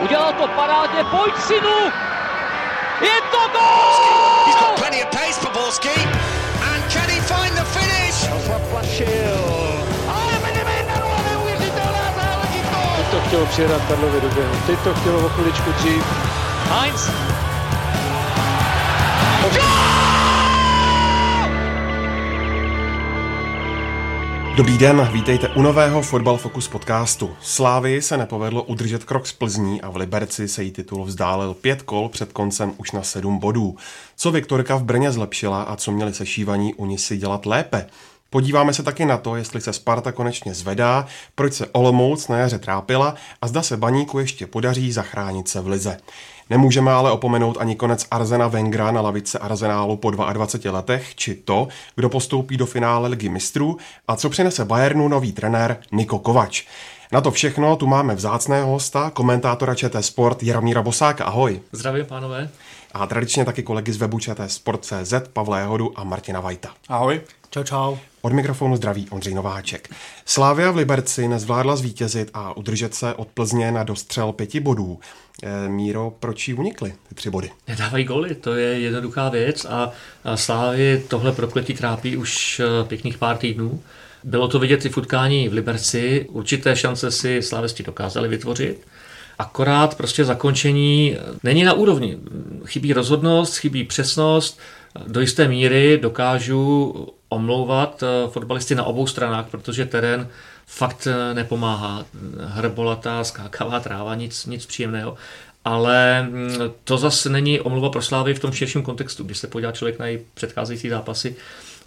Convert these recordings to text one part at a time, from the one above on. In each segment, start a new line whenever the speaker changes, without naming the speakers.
Udělal to parádně, pojď synu! Je to gol!
He's got plenty of pace for Borski. And can he find the finish?
Zaplašil. Ale Benevena, neuvěřitelná záležitost!
Teď to chtělo přijedat Karlovi do běhu. Teď to chtělo o chviličku dřív.
Heinz.
Dobrý den, vítejte u nového Fotbal Focus podcastu. Slávy se nepovedlo udržet krok z Plzní a v Liberci se jí titul vzdálil pět kol před koncem už na sedm bodů. Co Viktorka v Brně zlepšila a co měli sešívaní u si dělat lépe? Podíváme se taky na to, jestli se Sparta konečně zvedá, proč se Olomouc na jaře trápila a zda se Baníku ještě podaří zachránit se v lize. Nemůžeme ale opomenout ani konec Arzena Vengra na lavice Arsenálu po 22 letech, či to, kdo postoupí do finále ligy mistrů a co přinese Bayernu nový trenér Niko Kovač. Na to všechno tu máme vzácného hosta, komentátora ČT Sport Jaromíra Bosáka. Ahoj.
Zdravím, pánové.
A tradičně taky kolegy z webu ČT Sport.cz Pavla Jehodu a Martina Vajta.
Ahoj.
Čau, čau.
Od mikrofonu zdraví Ondřej Nováček. Slávia v Liberci nezvládla zvítězit a udržet se od Plzně na dostřel pěti bodů. E, Míro, proč jí unikly ty tři body?
Nedávají goly, to je jednoduchá věc a, Slávy tohle prokletí trápí už eh, pěkných pár týdnů. Bylo to vidět i v utkání v Liberci, určité šance si slávisti dokázali vytvořit, akorát prostě zakončení není na úrovni. Chybí rozhodnost, chybí přesnost, do jisté míry dokážu omlouvat eh, fotbalisty na obou stranách, protože terén fakt eh, nepomáhá. Hrbolatá, skákavá tráva, nic, nic příjemného. Ale mm, to zase není omluva pro Slávy v tom širším kontextu. Když se podívá člověk na její předcházející zápasy,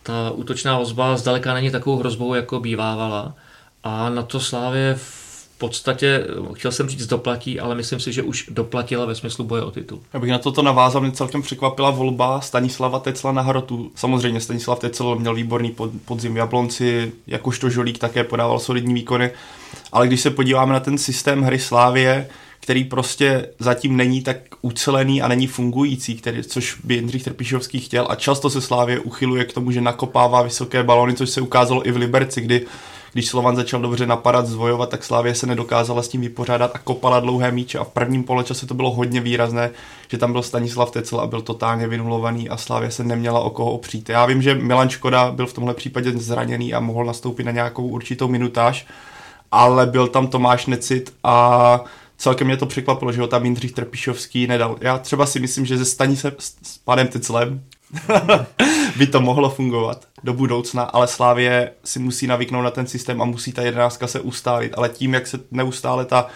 ta útočná ozba zdaleka není takovou hrozbou, jako bývávala. A na to Slávě podstatě, chtěl jsem říct doplatí, ale myslím si, že už doplatila ve smyslu boje o titul.
Já bych na toto navázal, mě celkem překvapila volba Stanislava Tecla na hrotu. Samozřejmě Stanislav Tecel měl výborný podzim v Jablonci, jakožto Žolík také podával solidní výkony, ale když se podíváme na ten systém hry Slávie, který prostě zatím není tak ucelený a není fungující, který, což by Jindřich Trpišovský chtěl a často se Slávě uchyluje k tomu, že nakopává vysoké balony, což se ukázalo i v Liberci, kdy když Slovan začal dobře napadat, zvojovat, tak Slávě se nedokázala s tím vypořádat a kopala dlouhé míče a v prvním poločase to bylo hodně výrazné, že tam byl Stanislav Tecel a byl totálně vynulovaný a Slávě se neměla o koho opřít. Já vím, že Milan Škoda byl v tomhle případě zraněný a mohl nastoupit na nějakou určitou minutáž, ale byl tam Tomáš Necit a celkem mě to překvapilo, že ho tam Jindřich Trpišovský nedal. Já třeba si myslím, že ze staní se s panem Teclem by to mohlo fungovat do budoucna, ale Slávě si musí navyknout na ten systém a musí ta jedenáctka se ustálit, ale tím, jak se neustále ta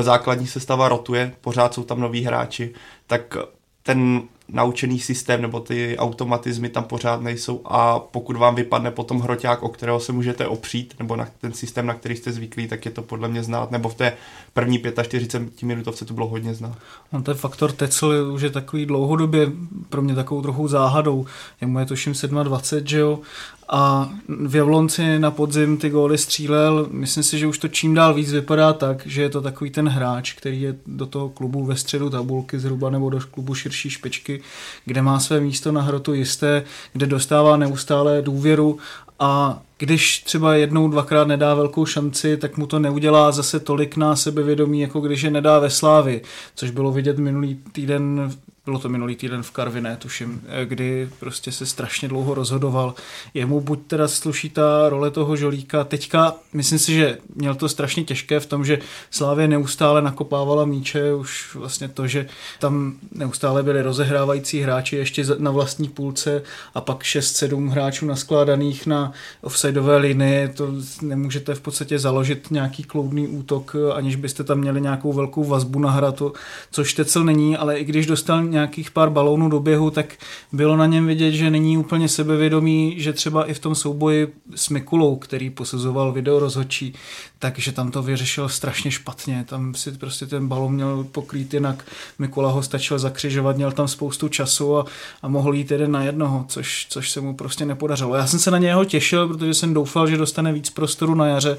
základní sestava rotuje, pořád jsou tam noví hráči, tak ten naučený systém nebo ty automatizmy tam pořád nejsou a pokud vám vypadne potom hroťák, o kterého se můžete opřít, nebo na ten systém, na který jste zvyklí, tak je to podle mě znát, nebo v té první 45 minutovce to bylo hodně znát.
On ten faktor Tecel už je takový dlouhodobě pro mě takovou trochu záhadou. Jemu je tuším 27, že jo, a v Jablonci na podzim ty góly střílel. Myslím si, že už to čím dál víc vypadá tak, že je to takový ten hráč, který je do toho klubu ve středu tabulky zhruba nebo do klubu širší špičky, kde má své místo na hrotu jisté, kde dostává neustále důvěru a když třeba jednou, dvakrát nedá velkou šanci, tak mu to neudělá zase tolik na sebevědomí, jako když je nedá ve Slávi, což bylo vidět minulý týden bylo to minulý týden v Karviné, tuším, eh, kdy prostě se strašně dlouho rozhodoval. Jemu buď teda sluší ta role toho žolíka, teďka myslím si, že měl to strašně těžké v tom, že Slávě neustále nakopávala míče, už vlastně to, že tam neustále byli rozehrávající hráči ještě na vlastní půlce a pak 6-7 hráčů naskládaných na offsideové linii, to nemůžete v podstatě založit nějaký kloudný útok, aniž byste tam měli nějakou velkou vazbu na hratu, což Tecel není, ale i když dostal nějakých pár balónů do běhu, tak bylo na něm vidět, že není úplně sebevědomý, že třeba i v tom souboji s Mikulou, který posuzoval video rozhodčí, takže tam to vyřešil strašně špatně. Tam si prostě ten balon měl pokrýt jinak. Mikula ho stačil zakřižovat, měl tam spoustu času a, a mohl jít jeden na jednoho, což, což se mu prostě nepodařilo. Já jsem se na něho těšil, protože jsem doufal, že dostane víc prostoru na jaře,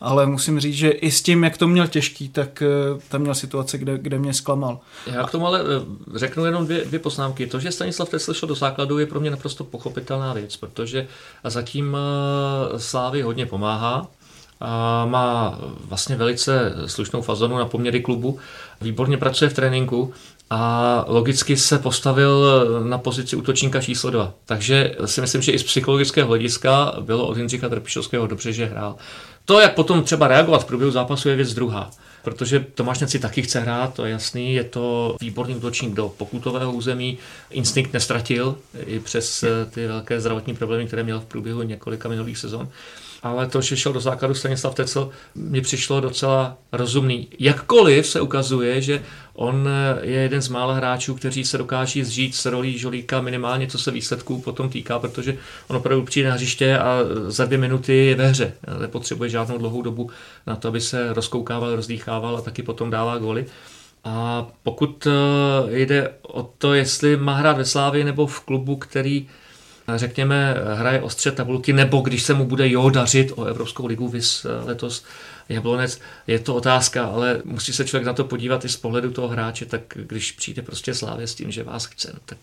ale musím říct, že i s tím, jak to měl těžký, tak eh, tam měl situace, kde, kde mě zklamal.
Já k tomu ale eh, řeknu jenom dvě, dvě poznámky. To, že Stanislav Tesla šel do základu, je pro mě naprosto pochopitelná věc, protože zatím eh, Slávy hodně pomáhá a má vlastně velice slušnou fazonu na poměry klubu, výborně pracuje v tréninku a logicky se postavil na pozici útočníka číslo 2. Takže si myslím, že i z psychologického hlediska bylo od Jindřicha Trpišovského dobře, že hrál. To, jak potom třeba reagovat v průběhu zápasu, je věc druhá. Protože Tomáš Neci taky chce hrát, to je jasný, je to výborný útočník do pokutového území, instinkt nestratil i přes ty velké zdravotní problémy, které měl v průběhu několika minulých sezon ale to, že šel do základu Stanislav Tecel, mi přišlo docela rozumný. Jakkoliv se ukazuje, že on je jeden z mála hráčů, kteří se dokáží zžít s rolí Žolíka minimálně, co se výsledků potom týká, protože on opravdu přijde na hřiště a za dvě minuty je ve hře. Nepotřebuje žádnou dlouhou dobu na to, aby se rozkoukával, rozdýchával a taky potom dává goly. A pokud eh, jde o to, jestli má hrát ve Slávě nebo v klubu, který řekněme, hraje o střed tabulky, nebo když se mu bude jo dařit o Evropskou ligu vys eh, letos Jablonec, je to otázka, ale musí se člověk na to podívat i z pohledu toho hráče, tak když přijde prostě Slávě s tím, že vás chce, no tak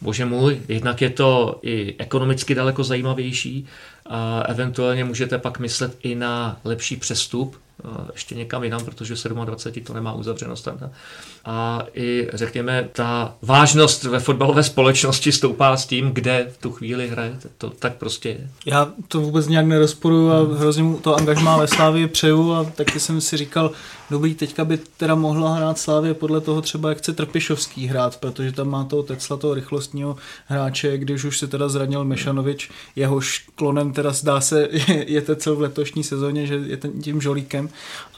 bože můj, jednak je to i ekonomicky daleko zajímavější a eventuálně můžete pak myslet i na lepší přestup, ještě někam jinam, protože 27 to nemá uzavřeno standa. A i řekněme, ta vážnost ve fotbalové společnosti stoupá s tím, kde v tu chvíli hraje. To tak prostě je.
Já to vůbec nějak nerozporuju a hrozně mu to angažmá ve Slávě přeju a taky jsem si říkal, dobrý, teďka by teda mohla hrát Slávě podle toho třeba, jak chce Trpišovský hrát, protože tam má toho Tecla, toho rychlostního hráče, když už se teda zranil Mešanovič, jehož klonem teda zdá se je, je Tecel v letošní sezóně, že je ten, tím žolíkem,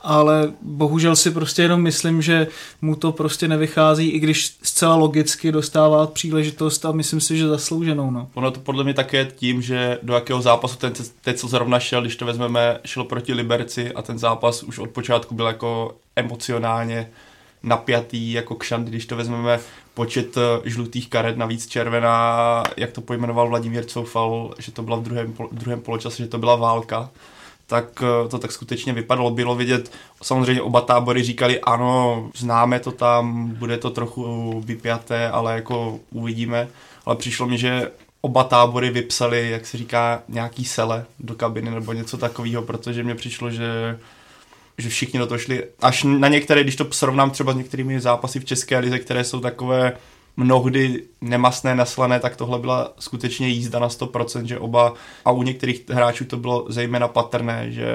ale bohužel si prostě jenom myslím, že mu to prostě nevychází, i když zcela logicky dostává příležitost a myslím si, že zaslouženou. No.
Ono to podle mě také tím, že do jakého zápasu ten teď co zrovna šel, když to vezmeme, šel proti Liberci a ten zápas už od počátku byl jako emocionálně napjatý jako kšant, když to vezmeme počet eh, žlutých karet, navíc červená, jak to pojmenoval Vladimír Coufal, že to byla v druhém, druhém poločase, že to byla válka tak eh, to tak skutečně vypadalo. Bylo vidět, samozřejmě oba tábory říkali, ano, známe to tam, bude to trochu vypjaté, ale jako uvidíme. Ale přišlo mi, že oba tábory vypsali, jak se říká, nějaký sele do kabiny nebo něco takového, protože mě přišlo, že že všichni do toho šli. Až na některé, když to srovnám třeba s některými zápasy v České lize, které jsou takové mnohdy nemasné, naslané, tak tohle byla skutečně jízda na 100%, že oba, a u některých hráčů to bylo zejména patrné, že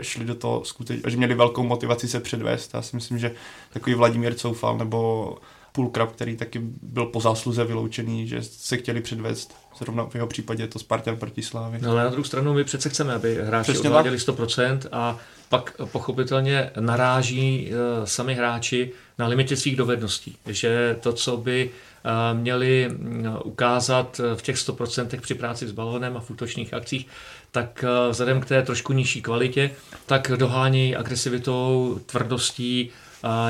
šli do toho skutečně, že měli velkou motivaci se předvést. Já si myslím, že takový Vladimír Coufal nebo Pulkrab, který taky byl po zásluze vyloučený, že se chtěli předvést. Zrovna v jeho případě je to Spartan proti Slávy.
No ale na druhou stranu my přece chceme, aby hráči Přesně odváděli 100% a pak pochopitelně naráží uh, sami hráči na limity svých dovedností. Že to, co by uh, měli uh, ukázat v těch 100% při práci s balónem a v útočných akcích, tak vzhledem k té trošku nižší kvalitě, tak dohání agresivitou, tvrdostí,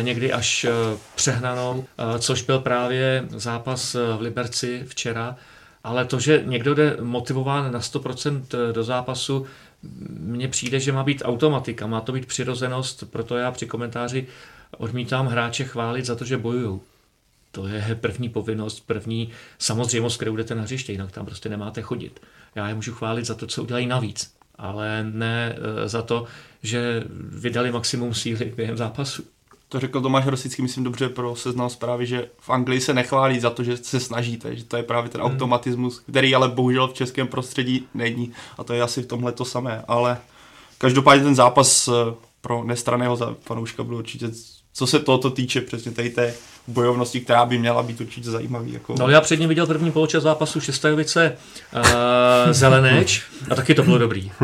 někdy až přehnanou, což byl právě zápas v Liberci včera. Ale to, že někdo jde motivován na 100% do zápasu, mně přijde, že má být automatika, má to být přirozenost, proto já při komentáři odmítám hráče chválit za to, že bojují. To je první povinnost, první samozřejmost, kterou jdete na hřiště, jinak tam prostě nemáte chodit. Já je můžu chválit za to, co udělají navíc, ale ne eh, za to, že vydali maximum síly během zápasu
to řekl Tomáš Rosický, myslím dobře pro seznam zprávy, že v Anglii se nechválí za to, že se snažíte, že to je právě ten hmm. automatismus, který ale bohužel v českém prostředí není a to je asi v tomhle to samé, ale každopádně ten zápas eh, pro nestraného fanouška byl určitě, co se tohoto týče, přesně tady té bojovnosti, která by měla být určitě zajímavý. Jako...
No já předně viděl první poločas zápasu Šestajovice uh, Zeleneč a taky to bylo dobrý.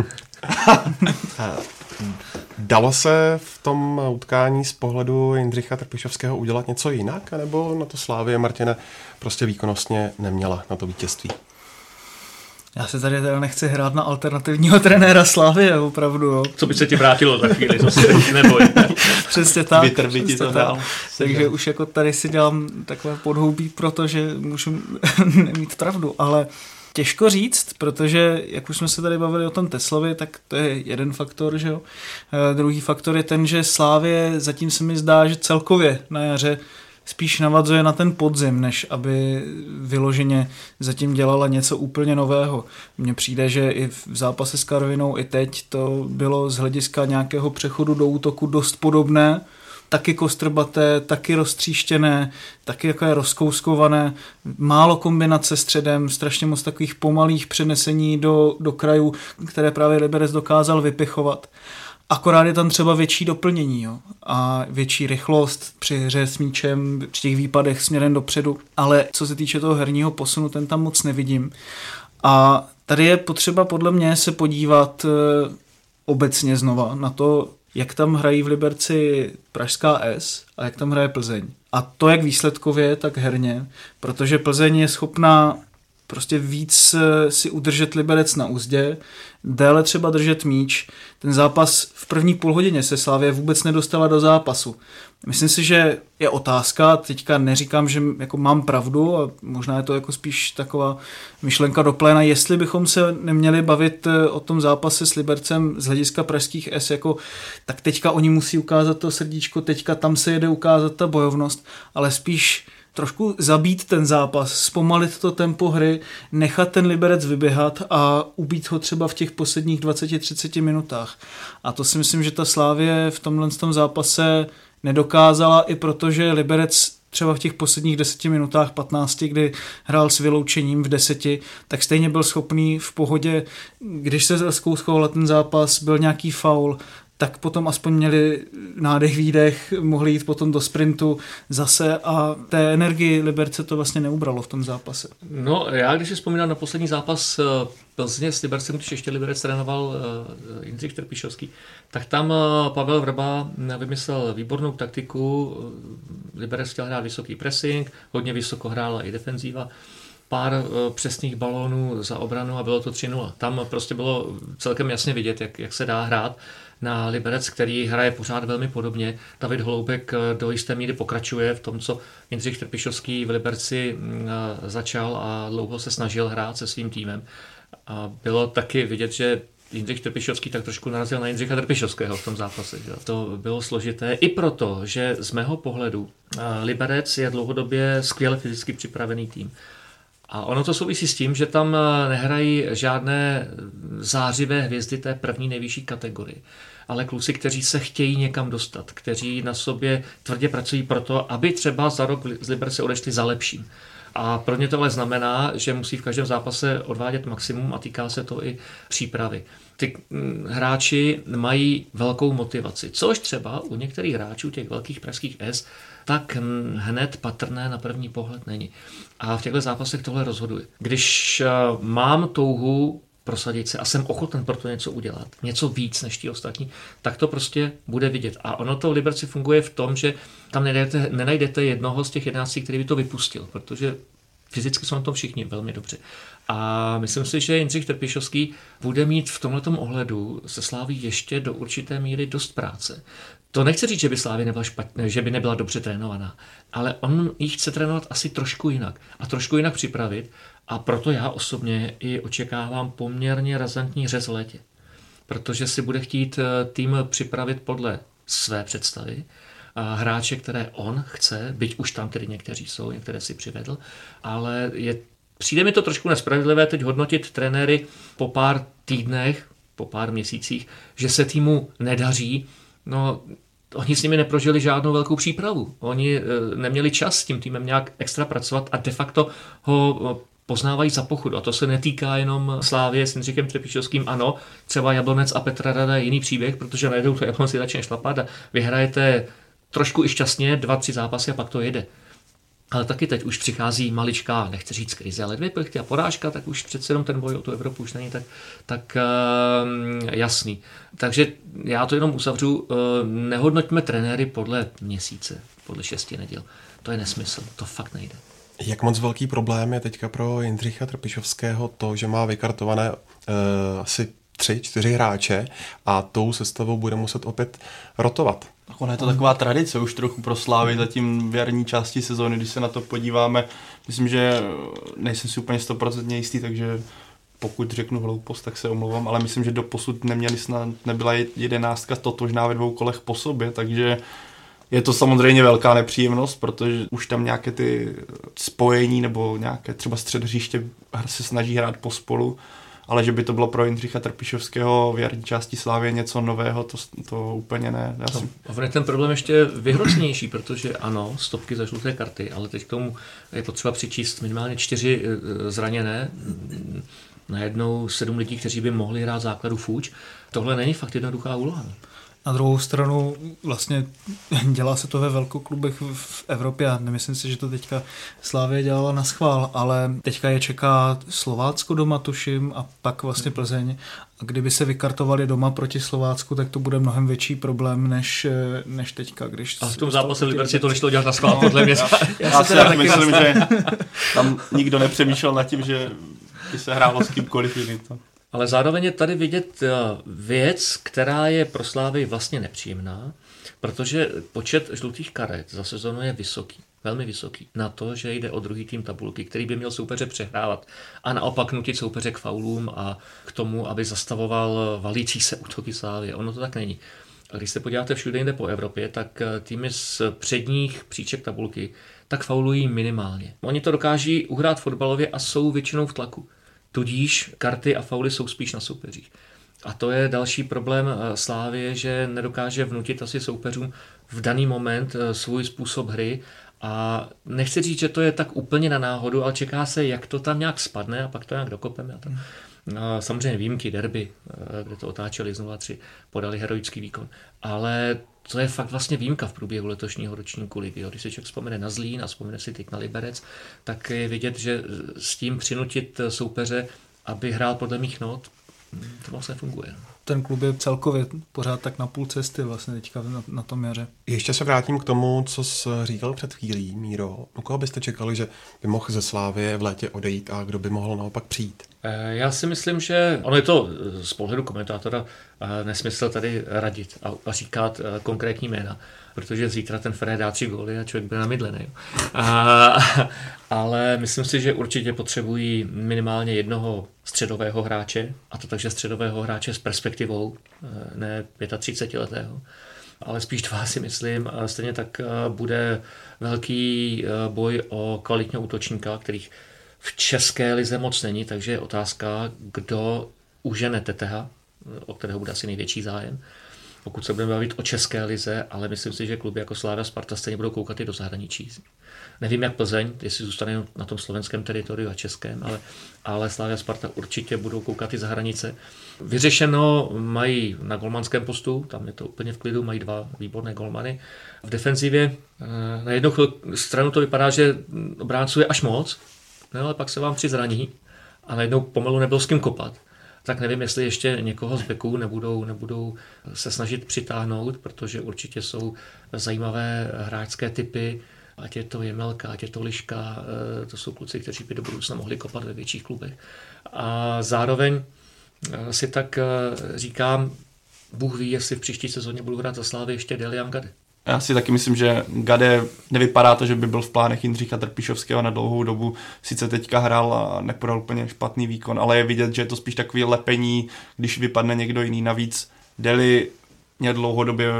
Dalo se v tom utkání z pohledu Jindřicha Trpišovského udělat něco jinak, nebo na to Slávě Martina prostě výkonnostně neměla na to vítězství?
Já se tady teda nechci hrát na alternativního trenéra Slávy, opravdu. Jo.
Co by se ti vrátilo za chvíli, to se neboj.
přesně tak. Vytr by ti to dál. Takže už jako tady si dělám takové podhoubí, protože můžu nemít pravdu, ale Těžko říct, protože jak už jsme se tady bavili o tom Teslovi, tak to je jeden faktor, že jo. E, druhý faktor je ten, že Slávě zatím se mi zdá, že celkově na jaře spíš navazuje na ten podzim, než aby vyloženě zatím dělala něco úplně nového. Mně přijde, že i v zápase s Karvinou, i teď to bylo z hlediska nějakého přechodu do útoku dost podobné, taky kostrbaté, taky roztříštěné, taky je rozkouskované, málo kombinace středem, strašně moc takových pomalých přenesení do, do krajů, které právě Liberec dokázal vypichovat. Akorát je tam třeba větší doplnění jo? a větší rychlost při hře s míčem, při těch výpadech směrem dopředu, ale co se týče toho herního posunu, ten tam moc nevidím. A tady je potřeba podle mě se podívat e, obecně znova na to, jak tam hrají v Liberci Pražská S a jak tam hraje Plzeň. A to jak výsledkově, tak herně, protože Plzeň je schopná prostě víc eh, si udržet Liberec na úzdě, déle třeba držet míč. Ten zápas v první půlhodině se Slávě vůbec nedostala do zápasu. Myslím si, že je otázka, teďka neříkám, že jako mám pravdu a možná je to jako spíš taková myšlenka do pléna, jestli bychom se neměli bavit eh, o tom zápase s Libercem z hlediska pražských S, jako tak teďka oni musí ukázat to srdíčko, teďka tam se jede ukázat ta bojovnost, ale spíš trošku zabít ten zápas, zpomalit to tempo hry, nechat ten Liberec vyběhat a ubít ho třeba v těch posledních 20-30 minutách. A to si myslím, že ta Slávě v tomhle tom zápase nedokázala i protože Liberec třeba v těch posledních deseti minutách, 15, kdy hrál s vyloučením v deseti, tak stejně byl schopný v pohodě, když se zkouskoval ten zápas, byl nějaký faul, tak potom aspoň měli nádech, výdech, mohli jít potom do sprintu zase a té energii Liberce to vlastně neubralo v tom zápase.
No, já když si vzpomínám na poslední zápas eh, Plzně s Libercem, když ještě Liberec trénoval uh, Jindřich Trpišovský, tak tam uh, Pavel Vrba vymyslel výbornou taktiku. Liberec chtěl hrát vysoký pressing, hodně vysoko hrála i defenzíva pár přesných balónů za obranu a bylo to 3-0. Tam prostě bylo celkem jasně vidět, jak, jak se dá hrát na Liberec, který hraje pořád velmi podobně. David Holoubek eh, do jisté míry pokračuje v tom, co Jindřich Trpišovský v Liberci mm, eh, začal a dlouho se snažil hrát se svým týmem. A bylo taky vidět, že Jindřich Trpišovský tak trošku narazil na Jindřicha Trpišovského v tom zápase. Že? To bylo složité i proto, že z mého pohledu eh, Liberec je dlouhodobě skvěle fyzicky připravený tým. A ono to souvisí s tím, že tam nehrají žádné zářivé hvězdy té první nejvyšší kategorie ale kluci, kteří se chtějí někam dostat, kteří na sobě tvrdě pracují pro to, aby třeba za rok z Liberce odešli za lepším. A pro ně to ale znamená, že musí v každém zápase odvádět maximum a týká se to i přípravy. Ty mm, hráči mají velkou motivaci, což třeba u některých hráčů, těch velkých pražských S, tak hned patrné na první pohled není. A v těchto zápasech tohle rozhoduje. Když eh, mám touhu prosadit se a jsem ochoten pro to něco udělat, něco víc než ti ostatní, tak to prostě bude vidět. A ono to v Liberci funguje v tom, že tam nenajdete, nenajdete jednoho z těch jedenácti, který by to vypustil, protože fyzicky jsou na tom všichni velmi dobře. A myslím si, že Jindřich Trpišovský bude mít v tomto ohledu se Sláví ještě do určité míry dost práce. To nechci říct, že by Slávy nebyla špatně, že by nebyla dobře trénovaná, ale on ji chce trénovat asi trošku jinak a trošku jinak připravit a proto já osobně i očekávám poměrně razantní řez v létě. Protože si bude chtít eh, tým připravit podle své představy, a hráče, které on chce, byť už tam tedy někteří jsou, některé si přivedl, ale je, přijde mi to trošku nespravedlivé teď hodnotit trenéry po pár týdnech, po pár měsících, že se týmu nedaří. No, oni s nimi neprožili žádnou velkou přípravu. Oni e, neměli čas s tím týmem nějak extra pracovat a de facto ho poznávají za pochodu. A to se netýká jenom Slávě s Jindřichem Trepišovským. Ano, třeba Jablonec a Petra Rada je jiný příběh, protože najednou to Jablonci začne šlapat a vyhrajete trošku i šťastně dva, tři zápasy a pak to jede. Ale taky teď už přichází maličká, nechci říct krize, ale dvě plechty a porážka, tak už přece jenom ten boj o tu Evropu už není tak, tak uh, jasný. Takže já to jenom uzavřu, uh, nehodnoťme trenéry podle měsíce, podle šesti neděl. To je nesmysl, to fakt nejde.
Jak moc velký problém je teďka pro Jindřicha Trpišovského to, že má vykartované uh, asi tři, čtyři hráče a tou sestavou bude muset opět rotovat.
Ona je to taková tradice už trochu pro Slávy zatím v jarní části sezóny, když se na to podíváme. Myslím, že nejsem si úplně 100% jistý, takže pokud řeknu hloupost, tak se omlouvám, ale myslím, že do posud neměli snad, nebyla jedenáctka totožná ve dvou kolech po sobě, takže Je to samozřejmě velká nepříjemnost, protože už tam nějaké ty spojení nebo nějaké třeba střed hřiště se snaží hrát pospolu, ale že by to bylo pro Jindřicha Trpišovského v jarní části Slávě něco nového, to, to úplně ne. Já
si... A ten problém ještě vyhrocnější, protože ano, stopky za žluté karty, ale teď k tomu je potřeba přičíst minimálně čtyři eh, zraněné, najednou sedm lidí, kteří by mohli hrát základu fuč. Tohle není fakt jednoduchá úloha.
Na druhou stranu vlastně dělá se to ve velkoklubech v Evropě a nemyslím si, že to teďka Slávě dělala na schvál, ale teďka je čeká Slovácko doma, tuším, a pak vlastně Plzeň. A kdyby se vykartovali doma proti Slovácku, tak to bude mnohem větší problém než, než teďka. Když
a v tom zápase Liberci to nešlo dělat na schvál, podle mě. Já,
já, já si teda myslím, že tam nikdo nepřemýšlel nad tím, že by se hrálo s kýmkoliv jiným.
Ale zároveň je tady vidět eh, věc, která je pro Slávy vlastně nepříjemná, protože počet žlutých karet za sezonu je vysoký, velmi vysoký, na to, že jde o druhý tým tabulky, který by měl soupeře přehrávat a naopak nutit soupeře k faulům a k tomu, aby zastavoval valící se útoky Slávy. Ono to tak není. A když se podíváte všude jinde po Evropě, tak eh, týmy z předních příček tabulky tak faulují minimálně. Oni to dokáží uhrát fotbalově a jsou většinou v tlaku. Tudíž karty a fauly jsou spíš na soupeřích. A to je další problém eh, Slávy, že nedokáže vnutit asi soupeřům v daný moment eh, svůj způsob hry a nechci říct, že to je tak úplně na náhodu, ale čeká se, jak to tam nějak spadne a pak to nějak dokopeme. A to. Samozřejmě výjimky, derby, eh, kde to otáčeli znovu tři, podali heroický výkon. Ale to je fakt vlastně výjimka v průběhu letošního ročníku ligy. Když se člověk vzpomene na Zlín a vzpomene si teď na Liberec, tak je vidět, že s tím přinutit soupeře, aby hrál podle mých not, to vlastně funguje.
Ten klub je celkově pořád tak na půl cesty vlastně teďka na, na tom jaře.
Ještě se vrátím k tomu, co jsi říkal před chvílí, Míro. U koho byste čekali, že by mohl ze Slávie v létě odejít a kdo by mohl naopak přijít?
Eh, já si myslím, že ono je to z pohledu komentátora eh, nesmysl tady radit a říkat eh, konkrétní jména, protože zítra ten Fred dá tři góly a člověk bude namydlený. A, ale myslím si, že určitě potřebují minimálně jednoho středového hráče, a to takže středového hráče s perspektivou, ne 35 letého ale spíš dva si myslím. Stejně tak bude velký boj o kvalitního útočníka, kterých v české lize moc není, takže je otázka, kdo užene Teteha, o kterého bude asi největší zájem, pokud se budeme bavit o české lize, ale myslím si, že kluby jako Sláva Sparta stejně budou koukat i do zahraničí. Nevím, jak Plzeň, jestli zůstane na tom slovenském teritoriu a českém, ale, ale Slávia Sparta určitě budou koukat i za hranice. Vyřešeno mají na golmanském postu, tam je to úplně v klidu, mají dva výborné golmany. V defenzivě eh, na jednu stranu to vypadá, že obránců je až moc, ale pak se vám při zraní a najednou pomalu nebyl s kým kopat. Tak nevím, jestli ještě někoho z beků nebudou, nebudou se snažit přitáhnout, protože určitě jsou zajímavé hráčské typy, ať je to Jemelka, ať je to Liška, eh, to jsou kluci, kteří by do budoucna mohli kopat ve větších klubech. A zároveň eh, si tak eh, říkám, Bůh ví, jestli v příští sezóně budu hrát za Slávy ještě Delian Gade.
Já si taky myslím, že Gade nevypadá to, že by byl v plánech Jindřicha Trpišovského na dlouhou dobu. Sice teďka hrál a nepodal úplně špatný výkon, ale je vidět, že je to spíš takový lepení, když vypadne někdo jiný. Navíc Deli mě dlouhodobě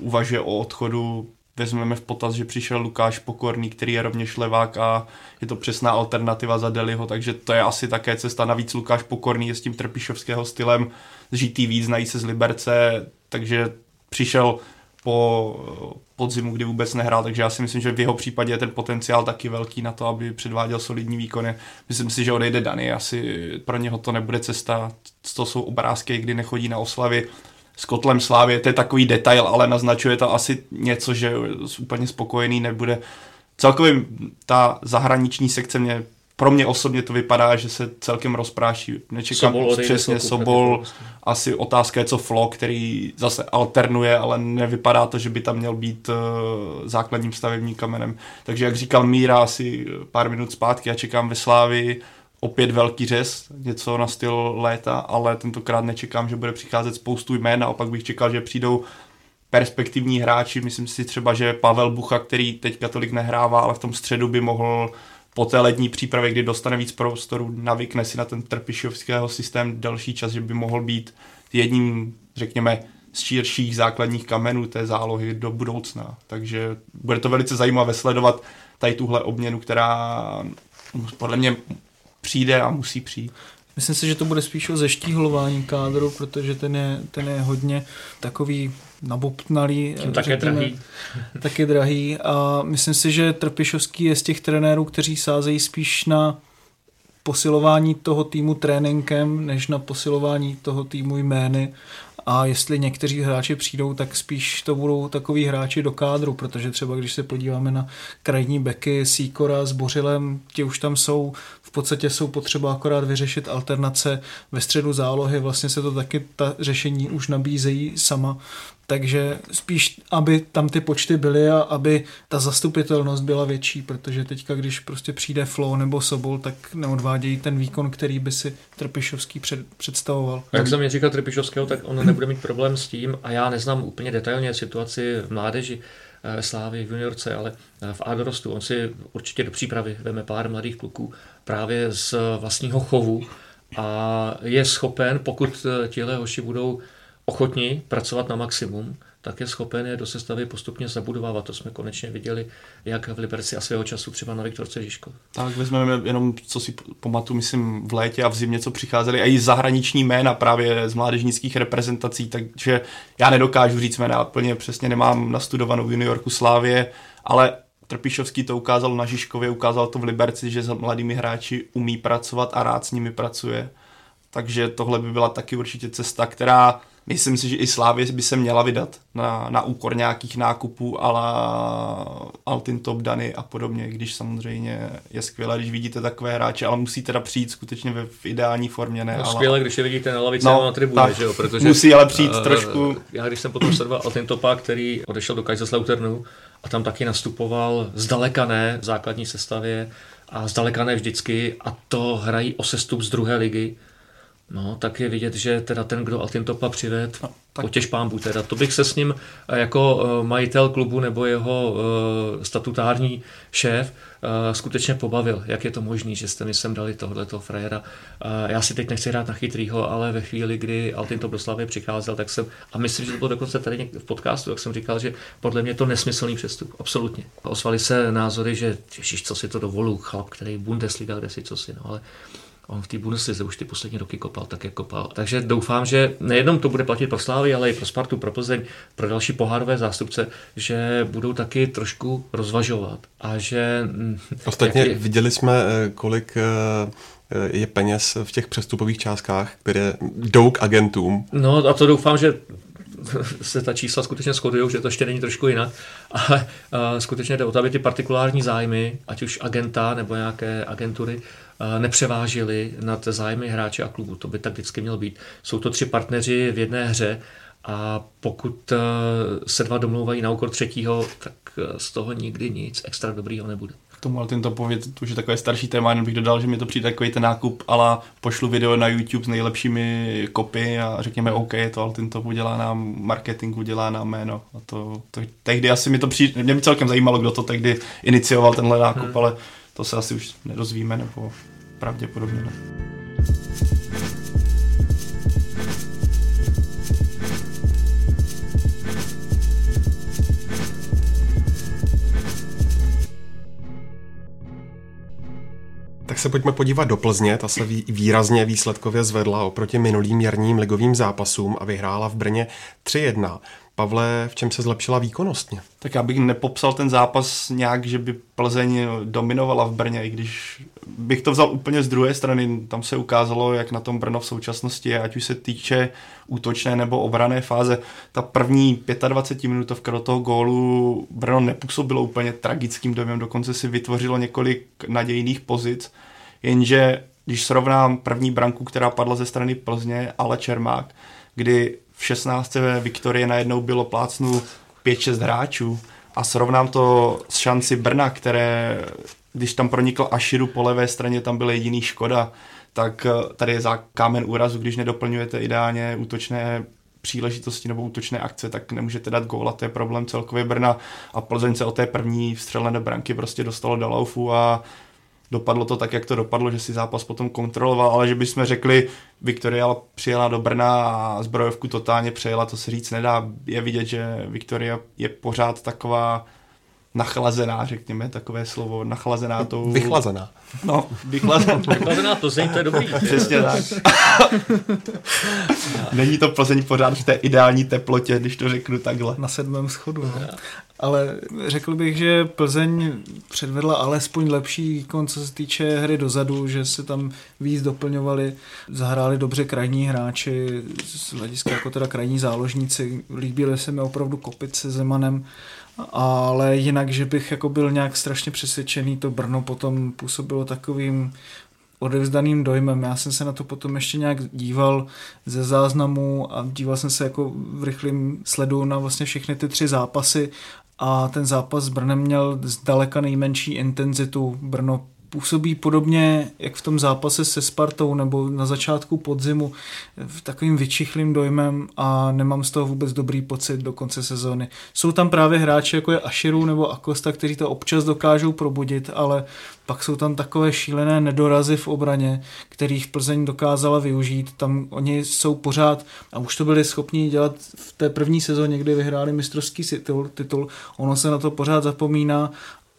uvažuje o odchodu. Vezmeme v potaz, že přišel Lukáš Pokorný, který je rovněž levák a je to přesná alternativa za Deliho, takže to je asi také cesta. Navíc Lukáš Pokorný je s tím Trpišovského stylem žitý víc, znají se z Liberce, takže přišel po podzimu, kdy vůbec nehrál, takže já si myslím, že v jeho případě je ten potenciál taky velký na to, aby předváděl solidní výkony. Myslím si, že odejde Dany, asi pro něho to nebude cesta, to jsou obrázky, kdy nechodí na oslavy s kotlem Slávě, to je takový detail, ale naznačuje to asi něco, že úplně spokojený nebude. Celkově ta zahraniční sekce mě pro mě osobně to vypadá, že se celkem rozpráší. Nečekám Sobol přesně Sobol, asi otázka je co Flo, který zase alternuje, ale nevypadá to, že by tam měl být uh, základním stavebním kamenem. Takže jak říkal Míra asi pár minut zpátky, já čekám ve Slávi opět velký řez, něco na styl léta, ale tentokrát nečekám, že bude přicházet spoustu jmén, a opak bych čekal, že přijdou perspektivní hráči, myslím si třeba, že Pavel Bucha, který teďka tolik nehrává, ale v tom středu by mohl po té lední přípravě, kdy dostane víc prostoru, navykne si na ten Trpišovského systém další čas, že by mohl být jedním, řekněme, z širších základních kamenů té zálohy do budoucna. Takže bude to velice zajímavé sledovat tady tuhle obměnu, která podle mě přijde a musí přijít.
Myslím si, že to bude spíš o zeštíhlování kádru, protože ten je, ten je hodně takový nabobtnalý.
Tím také drahý.
Taky drahý a myslím si, že Trpišovský je z těch trenérů, kteří sázejí spíš na posilování toho týmu tréninkem, než na posilování toho týmu jmény a jestli někteří hráči přijdou, tak spíš to budou takový hráči do kádru, protože třeba když se podíváme na krajní beky Sýkora s Bořilem, ti už tam jsou, podstatě jsou potřeba akorát vyřešit alternace ve středu zálohy, vlastně se to taky ta řešení už nabízejí sama, takže spíš, aby tam ty počty byly a aby ta zastupitelnost byla větší, protože teďka, když prostě přijde Flow nebo Sobol, tak neodvádějí ten výkon, který by si Trpišovský před, představoval.
Jak jsem mi říkal Trpišovského, tak on nebude mít problém s tím a já neznám úplně detailně situaci v mládeži, ve Slávy v juniorce, ale v A dorostu. On si určitě do přípravy veme pár mladých kluků právě z vlastního chovu a je schopen, pokud těhle hoši budou ochotní pracovat na maximum, tak je schopen je do sestavy postupně zabudovávat. To jsme konečně viděli, jak v Liberci a svého času třeba na Viktorce Žižko.
Tak vezmeme jenom, co si pamatuju, myslím, v létě a v zimě, co přicházeli, a i zahraniční jména právě z mládežnických reprezentací, takže já nedokážu říct jména, plně přesně nemám nastudovanou v New Yorku Slávě, ale Trpišovský to ukázal na Žižkově, ukázal to v Liberci, že s mladými hráči umí pracovat a rád s nimi pracuje. Takže tohle by byla taky určitě cesta, která Myslím si, že i Slávě by se měla vydat na, na úkor nějakých nákupů ale Altin Top Dany a podobně, když samozřejmě je skvělé, když vidíte takové hráče, ale musí teda přijít skutečně ve, v ideální formě. Ne,
no,
ale...
skvěle, když je vidíte na lavici no, na tribuně, že jo?
Protože, musí ale přijít uh, trošku...
Já když jsem potom sledoval Altin Topa, který odešel do Kaiserslauternu a tam taky nastupoval zdaleka ne v základní sestavě a zdaleka ne vždycky. A to hrají o sestup z druhé ligy No, tak je vidět, že teda ten, kdo Altintopa přived, no, tak... potěž pámbu teda. To bych se s ním eh, jako eh, majitel klubu nebo jeho uh, statutární šéf skutečně pobavil, jak je to možné, že jste mi sem dali tohleto frajera. Já si teď nechci hrát na chytrýho, ale ve chvíli, kdy Altintop do Slavy přicházel, tak jsem, a myslím, že to bylo dokonce tady v podcastu, tak jsem říkal, že podle mě to nesmyslný přestup, absolutně. Osvali se názory, že ježiš, co si to dovolů, chlap, který Bundesliga, kde si co si, no ale On v té Bundeslize už ty poslední roky kopal tak, jak kopal. Takže doufám, že nejenom to bude platit pro Slávy, ale i pro Spartu, pro Plzeň, pro další pohárové zástupce, že budou taky trošku rozvažovat. A že...
Mm, Ostatně je... viděli jsme, eh, kolik eh, je peněz v těch přestupových částkách, které jdou k agentům.
No a to doufám, že se ta čísla skutečně shodují, že to ještě není trošku jinak, ale uh, skutečně jde o to, aby ty partikulární zájmy, ať už agenta nebo nějaké agentury, nepřevážily nad zájmy hráče a klubu. To by tak vždycky mělo být. Jsou to tři partneři v jedné hře a pokud uh, se dva domlouvají na úkor třetího, tak z toho nikdy nic extra dobrýho nebude
tomu ale tento pověd, to už je takové starší téma, jenom bych dodal, že mi to přijde takový ten nákup, ale pošlu video na YouTube s nejlepšími kopy a řekněme OK, to Altinto udělá nám marketing, udělá nám jméno. A to, to, tehdy asi mi to přijde, mě by celkem zajímalo, kdo to tehdy inicioval tenhle nákup, hmm. ale to se asi už nedozvíme, nebo pravděpodobně ne.
Tak se pojďme podívat do Plzně. Ta se výrazně výsledkově zvedla oproti minulým jarním ligovým zápasům a vyhrála v Brně 3-1. Pavle, v čem se zlepšila výkonnostně?
Tak já bych nepopsal ten zápas nějak, že by Plzeň dominovala v Brně, i když bych to vzal úplně z druhé strany. Tam se ukázalo, jak na tom Brno v současnosti je, ať už se týče útočné nebo obrané fáze. Ta první 25 minutovka do toho gólu Brno nepůsobilo úplně tragickým dojmem, dokonce si vytvořilo několik nadějných pozic, jenže když srovnám první branku, která padla ze strany Plzně, ale Čermák, kdy v 16. Viktorie najednou bylo plácnu 5-6 hráčů a srovnám to s šanci Brna, které, když tam pronikl Aširu po levé straně, tam byl jediný Škoda, tak eh, tady je za kámen úrazu, když nedoplňujete ideálně útočné příležitosti nebo útočné akce, tak nemůžete dát góla, to je problém celkově Brna a Plzeň se o té první vstřelené branky prostě dostalo do laufu a dopadlo to tak, jak to dopadlo, že si zápas potom kontroloval, ale že bychom řekli, Viktoria přijela do Brna a zbrojovku totálně přejela, to se říct nedá. Je vidět, že Viktoria je pořád taková nachlazená, řekněme, takové slovo, nachlazená tou...
Vychlazená.
No, vychlazená.
vychlazená Plzeň, to je dobrý.
Přesně tak. Není to Plzeň pořád v té ideální teplotě, když to řeknu takhle.
Na sedmém schodu, no. Ale řekl bych, že Plzeň předvedla alespoň lepší výkon, co se týče hry dozadu, že se tam víc doplňovali, zahráli dobře krajní hráči, z hlediska jako teda krajní záložníci. Líbily se mi opravdu kopit se Zemanem ale jinak, že bych jako byl nějak strašně přesvědčený, to Brno potom působilo takovým odevzdaným dojmem. Já jsem se na to potom ještě nějak díval ze záznamu a díval jsem se jako v rychlém sledu na vlastně všechny ty tři zápasy a ten zápas s Brnem měl zdaleka nejmenší intenzitu. Brno působí podobně, jak v tom zápase se Spartou nebo na začátku podzimu, v takovým vyčichlým dojmem a nemám z toho vůbec dobrý pocit do konce sezóny. Jsou tam právě hráči jako je Ashiru nebo Akosta, kteří to občas dokážou probudit, ale pak jsou tam takové šílené nedorazy v obraně, kterých Plzeň dokázala využít. Tam oni jsou pořád, a už to byli schopni dělat v té první sezóně, kdy vyhráli mistrovský titul, titul, ono se na to pořád zapomíná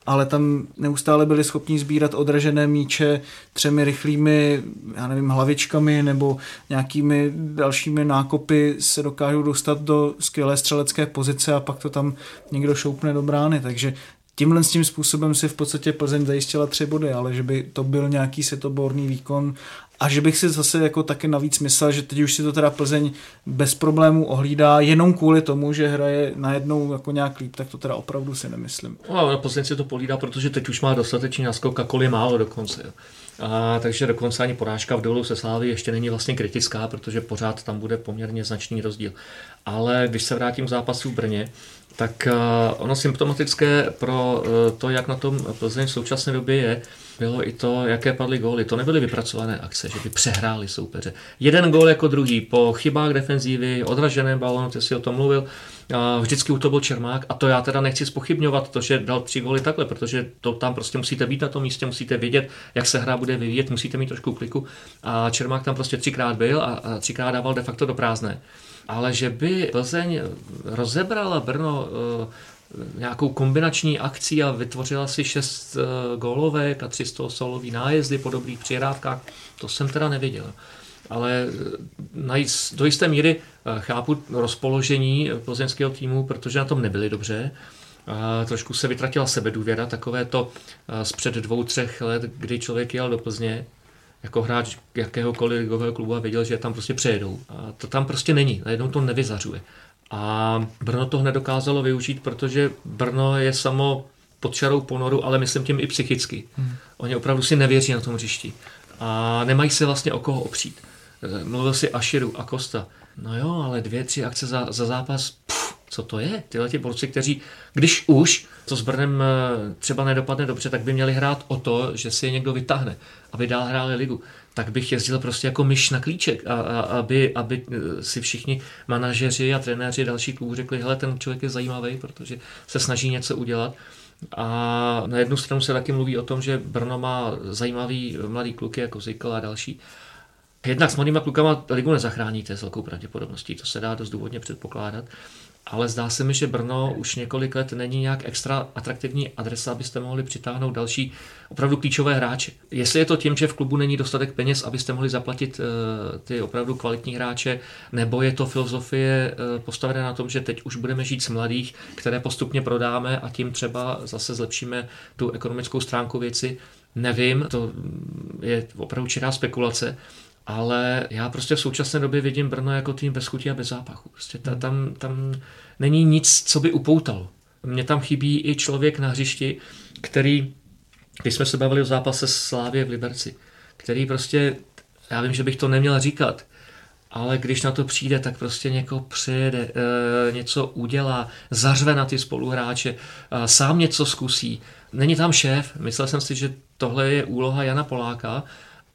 ale tam neustále byli schopni sbírat odražené míče třemi rychlými, já nevím, hlavičkami nebo nějakými dalšími nákopy se dokážou dostat do skvělé střelecké pozice a pak to tam někdo šoupne do brány, takže tímhle s tím způsobem si v podstatě Plzeň zajistila tři body, ale že by to byl nějaký světoborný výkon a že bych si zase jako taky navíc myslel, že teď už si to teda Plzeň bez problémů ohlídá jenom kvůli tomu, že hraje najednou jako nějak líp, tak to teda opravdu si nemyslím.
No, Plzeň si to pohlídá, protože teď už má dostatečný naskok a kolik málo dokonce. Jo. A, takže dokonce ani porážka v dolu se Slávy ještě není vlastně kritická, protože pořád tam bude poměrně značný rozdíl. Ale když se vrátím k zápasu v Brně, tak uh, ono symptomatické pro uh, to, jak na tom Plzeň v současné době je, bylo i to, jaké padly góly. To nebyly vypracované akce, že by přehráli soupeře. Jeden gól jako druhý, po chybách defenzívy, odraženém balonu, ty si o tom mluvil, vždycky u to byl Čermák a to já teda nechci spochybňovat, to, že dal tři góly takhle, protože to tam prostě musíte být na tom místě, musíte vědět, jak se hra bude vyvíjet, musíte mít trošku kliku a Čermák tam prostě třikrát byl a, a třikrát dával de facto do prázdné. Ale že by Plzeň rozebrala Brno uh, nějakou kombinační akcí a vytvořila si šest uh, gólovek a 300 solový nájezdy po dobrých přihrávkách, to jsem teda neviděl. Ale najít, do jisté míry chápu rozpoložení plzeňského týmu, protože na tom nebyli dobře. Trošku se vytratila sebedůvěra, takové to z před dvou, třech let, kdy člověk jel do Plzně jako hráč jakéhokoliv ligového klubu a věděl, že tam prostě přejedou. A to tam prostě není, najednou to nevyzařuje. A Brno to nedokázalo využít, protože Brno je samo pod čarou ponoru, ale myslím tím i psychicky. Hmm. Oni opravdu si nevěří na tom hřišti a nemají se vlastně o koho opřít. Mluvil si Aširu a Kosta. No jo, ale dvě, tři akce za, za zápas, pff, co to je? Tyhle ti borci, kteří, když už to s Brnem eh, třeba nedopadne dobře, tak by měli hrát o to, že si je někdo vytáhne, aby dál hráli ligu. Tak bych jezdil prostě jako myš na klíček, a, a, aby, aby eh, si všichni manažeři a trenéři další klubů řekli, hele, ten člověk je zajímavý, protože se snaží něco udělat. A na jednu stranu se taky mluví o tom, že Brno má zajímavý mladý kluky jako Zykl a další, Jednak s mladýma klukama ligu nezachráníte s velkou pravděpodobností, to se dá dost důvodně předpokládat, ale zdá se mi, že Brno už několik let není nějak extra atraktivní adresa, abyste mohli přitáhnout další opravdu klíčové hráče. Jestli je to tím, že v klubu není dostatek peněz, abyste mohli zaplatit uh, ty opravdu kvalitní hráče, nebo je to filozofie uh, postavená na tom, že teď už budeme žít z mladých, které postupně prodáme a tím třeba zase zlepšíme tu ekonomickou stránku věci, nevím, to je opravdu čirá spekulace, ale já prostě v současné době vidím Brno jako tým bez chutí a bez zápachu. Prostě ta, tam, tam není nic, co by upoutalo. Mně tam chybí i člověk na hřišti, který, když jsme se bavili o zápase s Slávě v Liberci, který prostě, já vím, že bych to neměl říkat, ale když na to přijde, tak prostě někoho přijede, e, něco udělá, zařve na ty spoluhráče, e, sám něco zkusí. Není tam šéf, myslel jsem si, že tohle je úloha Jana Poláka,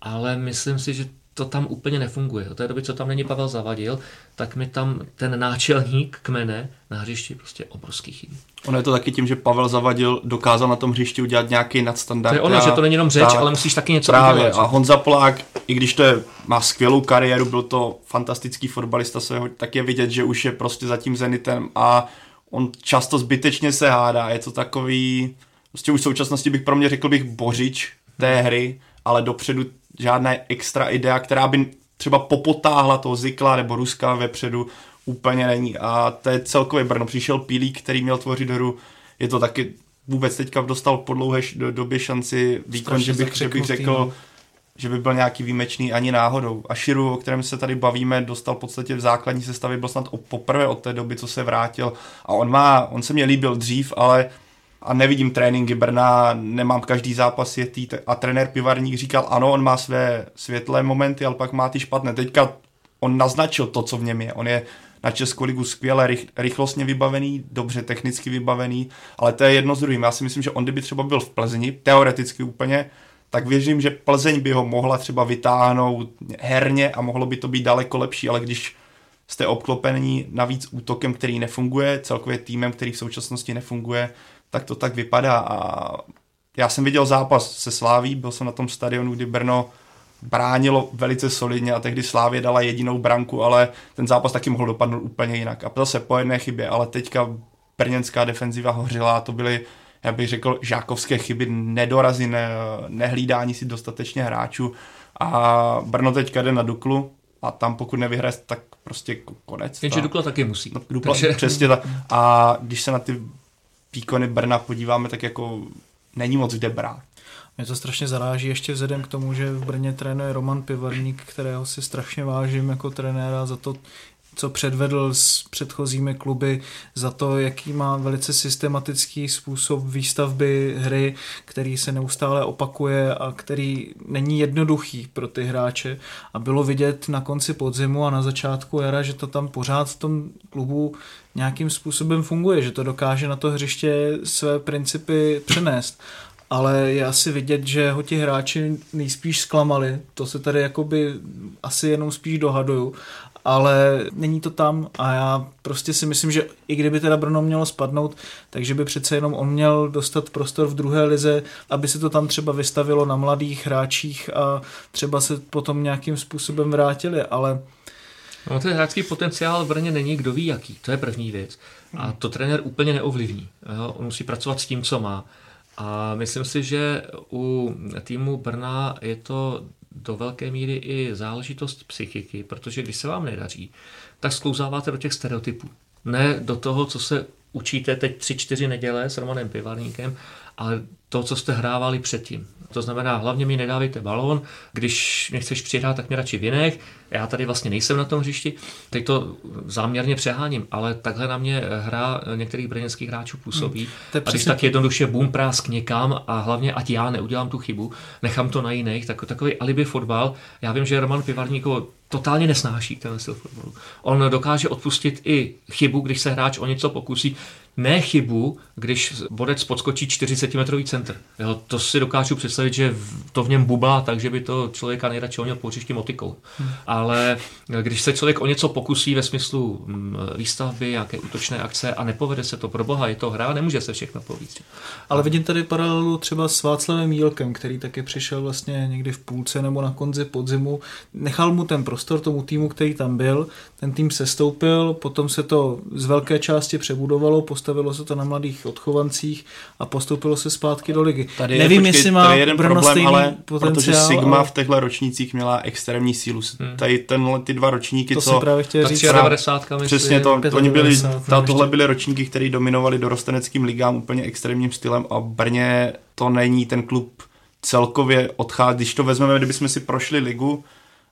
ale myslím si, že to tam úplně nefunguje. Od té doby, co tam není Pavel Zavadil, tak mi tam ten náčelník kmene na hřišti prostě obrovský chybí.
Ono je to taky tím, že Pavel Zavadil dokázal na tom hřišti udělat nějaký nadstandard.
To je ono, že to není jenom řeč, ale musíš taky něco
právě.
udělat.
A Honza Polák, i když to je, má skvělou kariéru, byl to fantastický fotbalista svého, tak je vidět, že už je prostě za tím Zenitem a on často zbytečně se hádá. Je to takový, prostě už v současnosti bych pro mě řekl bych bořič té hry, ale dopředu žádná extra idea, která by třeba popotáhla toho Zikla nebo Ruska vepředu, úplně není. A to je celkově Brno. Přišel Pílík, který měl tvořit hru. Je to taky vůbec teďka dostal po dlouhé do, době šanci výkon, že bych, že bych řekl, že by byl nějaký výjimečný ani náhodou. A Širu, o kterém se tady bavíme, dostal v podstatě v základní sestavě, byl snad poprvé od té doby, co se vrátil. A on má, on se mě líbil dřív, ale a nevidím tréninky Brna, nemám každý zápas jetý a trenér Pivarník říkal, ano, on má své světlé momenty, ale pak má ty špatné. Teďka on naznačil to, co v něm je. On je na Českou ligu skvěle rych, rychlostně vybavený, dobře technicky vybavený, ale to je jedno z druhým. Já si myslím, že on kdyby třeba byl v Plzni, teoreticky úplně, tak věřím, že Plzeň by ho mohla třeba vytáhnout herně a mohlo by to být daleko lepší, ale když jste obklopení navíc útokem, který nefunguje, celkově týmem, který v současnosti nefunguje, tak to tak vypadá a já jsem viděl zápas se Sláví, byl jsem na tom stadionu, kdy Brno bránilo velice solidně a tehdy Slávě dala jedinou branku, ale ten zápas taky mohl dopadnout úplně jinak. A zase po jedné chybě, ale teďka brněnská defenziva hořila a to byly, já bych řekl, žákovské chyby, nedorazy, ne, nehlídání si dostatečně hráčů a Brno teďka jde na Duklu a tam pokud nevyhraje, tak prostě konec.
Jenže Dukla taky musí.
No, Dukla, Takže... Přesně tak. A když se na ty výkony Brna podíváme, tak jako není moc kde brát.
Mě to strašně zaráží ještě vzhledem k tomu, že v Brně trénuje Roman Pivarník, kterého si strašně vážím jako trenéra za to, co předvedl s předchozími kluby, za to, jaký má velice systematický způsob výstavby hry, který se neustále opakuje a který není jednoduchý pro ty hráče. A bylo vidět na konci podzimu a na začátku jara, že to tam pořád v tom klubu nějakým způsobem funguje, že to dokáže na to hřiště své principy přenést. Ale je asi vidět, že ho ti hráči nejspíš zklamali, to se tady jakoby asi jenom spíš dohaduju, ale není to tam a já prostě si myslím, že i kdyby teda Brno mělo spadnout, takže by přece jenom on měl dostat prostor v druhé lize, aby se to tam třeba vystavilo na mladých hráčích a třeba se potom nějakým způsobem vrátili, ale
No ten hráčský potenciál v Brně není kdo ví jaký, to je první věc. A to trenér úplně neovlivní. On musí pracovat s tím, co má. A myslím si, že u týmu Brna je to do velké míry i záležitost psychiky, protože když se vám nedaří, tak sklouzáváte do těch stereotypů. Ne do toho, co se učíte teď tři, čtyři neděle s Romanem Pivarníkem, ale to, co jste hrávali předtím. To znamená, hlavně mi nedávejte balón, když mě chceš přihrát, tak mě radši vynech, já tady vlastně nejsem na tom hřišti, teď to záměrně přeháním, ale takhle na mě hra některých brněnských hráčů působí. Hmm, a když tak jednoduše boom prásk někam a hlavně ať já neudělám tu chybu, nechám to na jiných, tak, takový alibi fotbal. Já vím, že Roman Pivarníko totálně nesnáší ten styl fotbalu. On dokáže odpustit i chybu, když se hráč o něco pokusí, ne chybu, když bodec podskočí 40 metrový centr. Jo, to si dokážu představit, že to v něm bublá, takže by to člověka nejradši honil pouřišti motikou. Hmm. Ale když se člověk o něco pokusí ve smyslu mm, výstavby, nějaké útočné akce a nepovede se to pro boha, je to hra, nemůže se všechno povíct.
Ale vidím tady paralelu třeba s Václavem Jílkem, který taky přišel vlastně někdy v půlce nebo na konci podzimu. Nechal mu ten prostor tomu týmu, který tam byl, ten tým se stoupil, potom se to z velké části přebudovalo, postavilo se to na mladých odchovancích a postoupilo se zpátky do ligy.
Tady je, Nevím, počkej, jestli má jeden Brno problém, ale protože Sigma ale... v těchto ročnících měla extrémní sílu. Hmm. Tady tenhle, ty dva ročníky,
to
co...
právě chtěl říct.
90
Přesně to, oni byli, ta, tohle byly ročníky, které dominovali dorosteneckým ligám úplně extrémním stylem a Brně to není ten klub celkově odchází. Když to vezmeme, kdybychom si prošli ligu,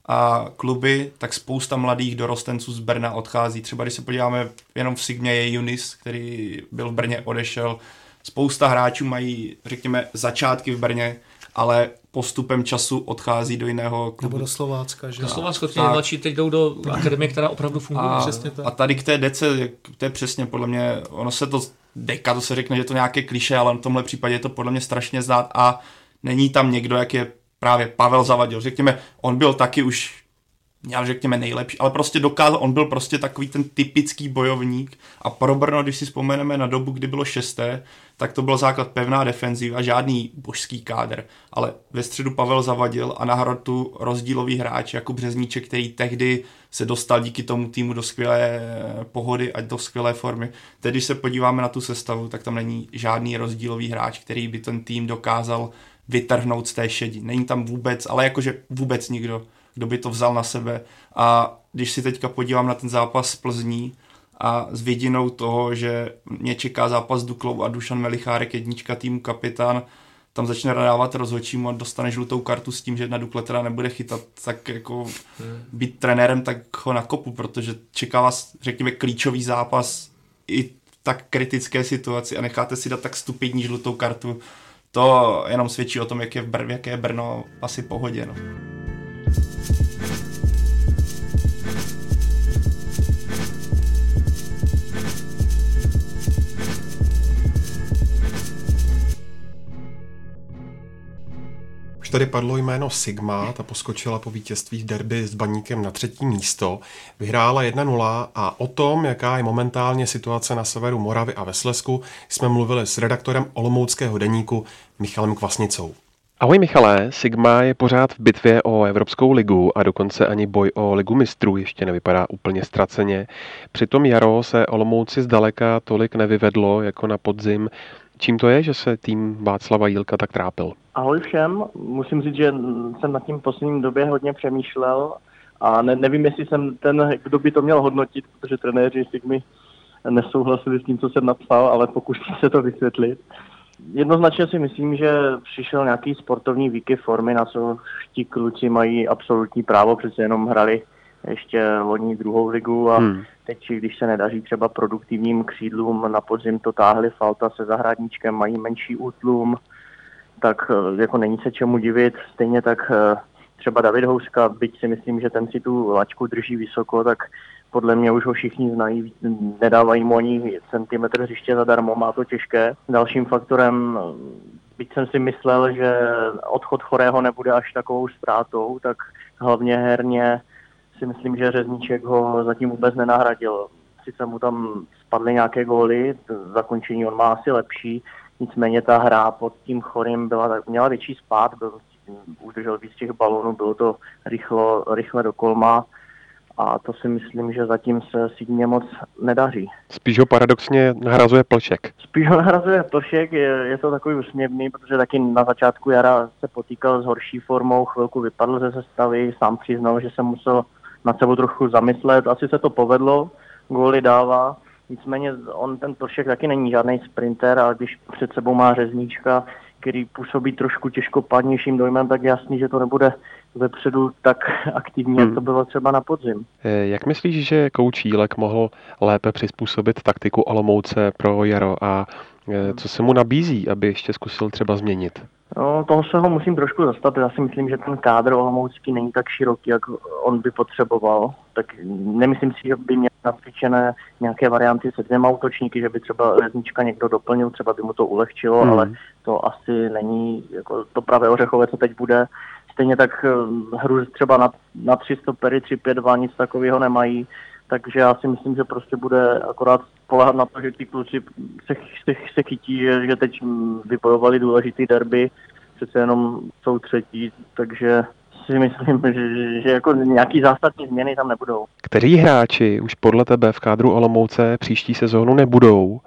a kluby, tak spousta mladých dorostenců z Brna odchází. Třeba když se podíváme jenom v Sigmě je Junis, který byl v Brně, odešel. Spousta hráčů mají, řekněme, začátky v Brně, ale postupem času odchází do jiného klubu.
Nebo do Slovácka, že?
Do Slovácka, ty nejmladší teď jdou do akademie, která opravdu funguje.
A, přesně tak. a tady k té dece, to je přesně podle mě, ono se to, deka, to se řekne, že je to nějaké kliše, ale v tomhle případě je to podle mě strašně znát a není tam někdo, jak je právě Pavel Zavadil. Řekněme, on byl taky už měl řekněme nejlepší, ale prostě dokázal, on byl prostě takový ten typický bojovník a pro Brno, když si vzpomeneme na dobu, kdy bylo šesté, tak to byl základ pevná defenziva, žádný božský kádr, ale ve středu Pavel zavadil a na hrotu rozdílový hráč jako Březníček, který tehdy se dostal díky tomu týmu do skvělé pohody a do skvělé formy. Teď, když se podíváme na tu sestavu, tak tam není žádný rozdílový hráč, který by ten tým dokázal vytrhnout z té šedi. Není tam vůbec, ale jakože vůbec nikdo kdo by to vzal na sebe. A když si teďka podívám na ten zápas Plzní a s vidinou toho, že mě čeká zápas Duklou a Dušan Melichárek, jednička týmu kapitán, tam začne nadávat rozhodčímu a dostane žlutou kartu s tím, že na Dukle teda nebude chytat, tak jako být trenérem, tak ho nakopu, protože čeká vás, řekněme, klíčový zápas i tak kritické situaci a necháte si dát tak stupidní žlutou kartu, to jenom svědčí o tom, jak je, v Br- jak je Brno asi pohodě. No.
Už tady padlo jméno Sigma, ta poskočila po vítězství v derby s Baníkem na třetí místo, vyhrála 1-0 a o tom, jaká je momentálně situace na severu Moravy a ve Slesku, jsme mluvili s redaktorem Olomouckého deníku Michalem Kvasnicou. Ahoj Michale, Sigma je pořád v bitvě o Evropskou ligu a dokonce ani boj o ligu mistrů ještě nevypadá úplně ztraceně. Přitom jaro se Olomouci zdaleka tolik nevyvedlo jako na podzim. Čím to je, že se tým Václava Jílka tak trápil?
Ahoj všem, musím říct, že jsem nad tím posledním době hodně přemýšlel a ne, nevím, jestli jsem ten, kdo by to měl hodnotit, protože trenéři Sigmy nesouhlasili s tím, co jsem napsal, ale pokusím se to vysvětlit. Jednoznačně si myslím, že přišel nějaký sportovní výkyv formy, na co ti kluci mají absolutní právo, přece jenom hrali ještě lodní druhou ligu a hmm. Teď, když se nedaří třeba produktivním křídlům, na podzim to táhli Falta se zahradníčkem, mají menší útlum, tak eh, jako není se čemu divit. Stejně tak eh, třeba David Houska, byť si myslím, že ten si tu lačku drží vysoko, tak podle mě už ho všichni znají, nedávají mu ani centimetr hřiště zadarmo, má to těžké. Dalším faktorem, byť jsem si myslel, že odchod chorého nebude až takovou ztrátou, tak hlavně herně si myslím, že Řezníček ho zatím vůbec nenahradil. Sice mu tam spadly nějaké góly, zakončení on má asi lepší, nicméně ta hra pod tím chorým byla, měla větší spát, byl, udržel víc těch balónů, bylo to rychlo, rychle do kolma a to si myslím, že zatím se Signě moc nedaří.
Spíš ho paradoxně nahrazuje Plšek.
Spíš ho nahrazuje Plšek, je, je to takový usměvný, protože taky na začátku jara se potýkal s horší formou, chvilku vypadl ze sestavy, sám přiznal, že se musel nad sebou trochu zamyslet, asi se to povedlo, góly dává, nicméně on ten Plšek taky není žádný sprinter, ale když před sebou má řezníčka, který působí trošku těžkopádnějším dojmem, tak jasný, že to nebude vepředu tak aktivní, hmm. jak to bylo třeba na podzim.
Eh, jak myslíš, že Koučílek mohl lépe přizpůsobit taktiku Olomouce pro Jaro a eh, co se mu nabízí, aby ještě zkusil třeba změnit?
No, toho se ho musím trošku zastat. Já si myslím, že ten kádr olomoucký není tak široký, jak on by potřeboval. Tak nemyslím si, že by měl nacvičené nějaké varianty se dvěma útočníky, že by třeba Reznička někdo doplnil, třeba by mu to ulehčilo, hmm. ale to asi není jako to pravé ořechové, co teď bude. Stejně tak eh, hru třeba na, na tři stopery, 3-5-2, nic takového nemají. Takže já si myslím, že prostě bude akorát spolehat na to, že ty kluci se, se, se chytí, že, že teď vybojovali důležitý derby, přece jenom jsou třetí, takže si myslím, že, že jako nějaký zásadní změny tam nebudou.
Kteří hráči už podle tebe v kádru Olomouce příští sezónu nebudou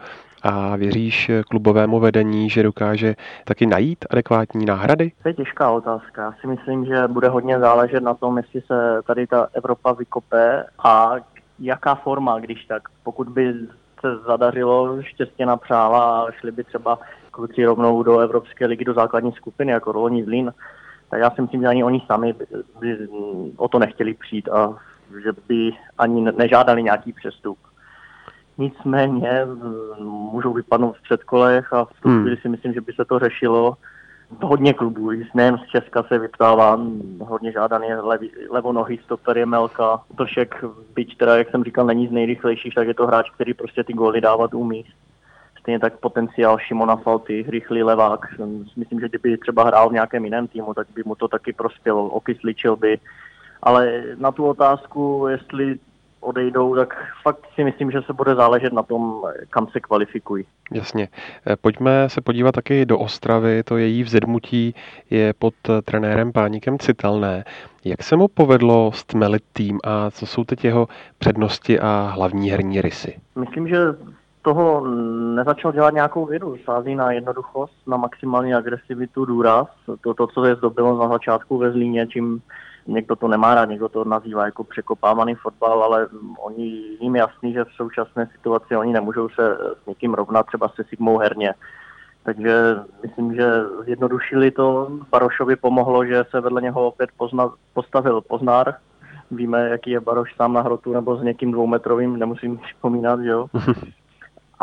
a věříš klubovému vedení, že dokáže taky najít adekvátní náhrady?
To je těžká otázka. Já si myslím, že bude hodně záležet na tom, jestli se tady ta Evropa vykope a jaká forma, když tak. Pokud by se zadařilo, štěstě napřála a šli by třeba kluci rovnou do Evropské ligy, do základní skupiny, jako Rolní Zlín, tak já si myslím, že ani oni sami by, by o to nechtěli přijít a že by ani nežádali nějaký přestup. Nicméně můžou vypadnout v předkolech a v tu hmm. chvíli si myslím, že by se to řešilo. Hodně klubů, nejen z Česka se vyptává, hodně žádaný je levi, levonohý stoper je Melka. Tošek, byť teda, jak jsem říkal, není z nejrychlejších, tak je to hráč, který prostě ty góly dávat umí. Stejně tak potenciál Šimona Falty, rychlý levák. Myslím, že kdyby třeba hrál v nějakém jiném týmu, tak by mu to taky prospělo, okysličil by. Ale na tu otázku, jestli odejdou, tak fakt si myslím, že se bude záležet na tom, kam se kvalifikují.
Jasně. Eh, pojďme se podívat taky do Ostravy. To její vzedmutí je pod trenérem Páníkem citelné. Jak se mu povedlo stmelit tým a co jsou teď jeho přednosti a hlavní herní rysy?
Myslím, že toho nezačal dělat nějakou vědu. Sází na jednoduchost, na maximální agresivitu, důraz. To, to co je zdobilo na začátku ve Zlíně, čím někdo to nemá rád, někdo to nazývá jako překopávaný fotbal, ale oni jim jasný, že v současné situaci oni nemůžou se s někým rovnat, třeba se Sigmou herně. Takže myslím, že zjednodušili to. Barošovi pomohlo, že se vedle něho opět pozna, postavil Poznár. Víme, jaký je Baroš sám na hrotu nebo s někým dvoumetrovým, nemusím připomínat, že jo.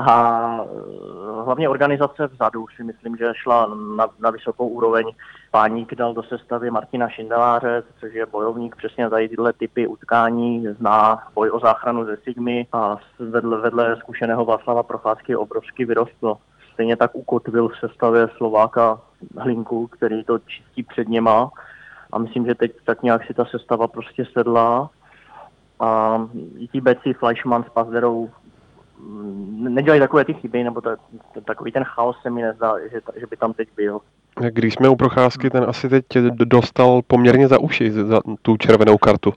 A eh, hlavně organizace vzadu si myslím, že šla na, na vysokou úroveň. Páník dal do sestavy Martina Šindeláře, což je bojovník přesně tady tyhle typy utkání, zná boj o záchranu ze Sigmy a vedle, vedle zkušeného Václava Procházky obrovsky vyrostl. Stejně tak ukotvil v sestavě Slováka Hlinku, který to čistí před něma. A myslím, že teď tak nějak si ta sestava prostě sedla. A ti beci Fleischmann s Pazderou nedělají takové ty chyby, nebo to, to, takový ten chaos se mi nezdá, že, že by tam teď byl.
Když jsme u procházky, ten asi teď dostal poměrně za uši, za tu červenou kartu.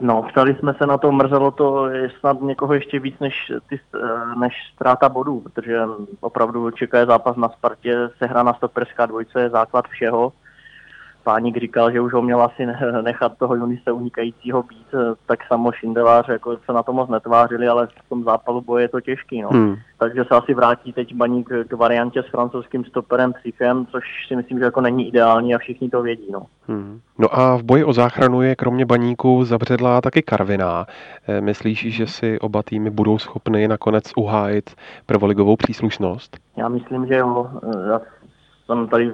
No, ptali jsme se na to, mrzelo to snad někoho ještě víc než, ty, než ztráta bodů, protože opravdu čeká zápas na Spartě, sehra na stoperská dvojce je základ všeho Páník říkal, že už ho měl asi nechat toho Junise unikajícího být, eh, tak samo Šindelář jako se na to moc netvářili, ale v tom zápalu boje je to těžký. No. Hmm. Takže se asi vrátí teď Baník k variantě s francouzským stoperem Psychem, což si myslím, že jako není ideální a všichni to vědí. No.
Hmm. no a v boji o záchranu je kromě Baníku zabředla taky Karviná. Eh, myslíš, že si oba týmy budou schopny nakonec uhájit prvoligovou příslušnost?
Já myslím, že jo. Já jsem tady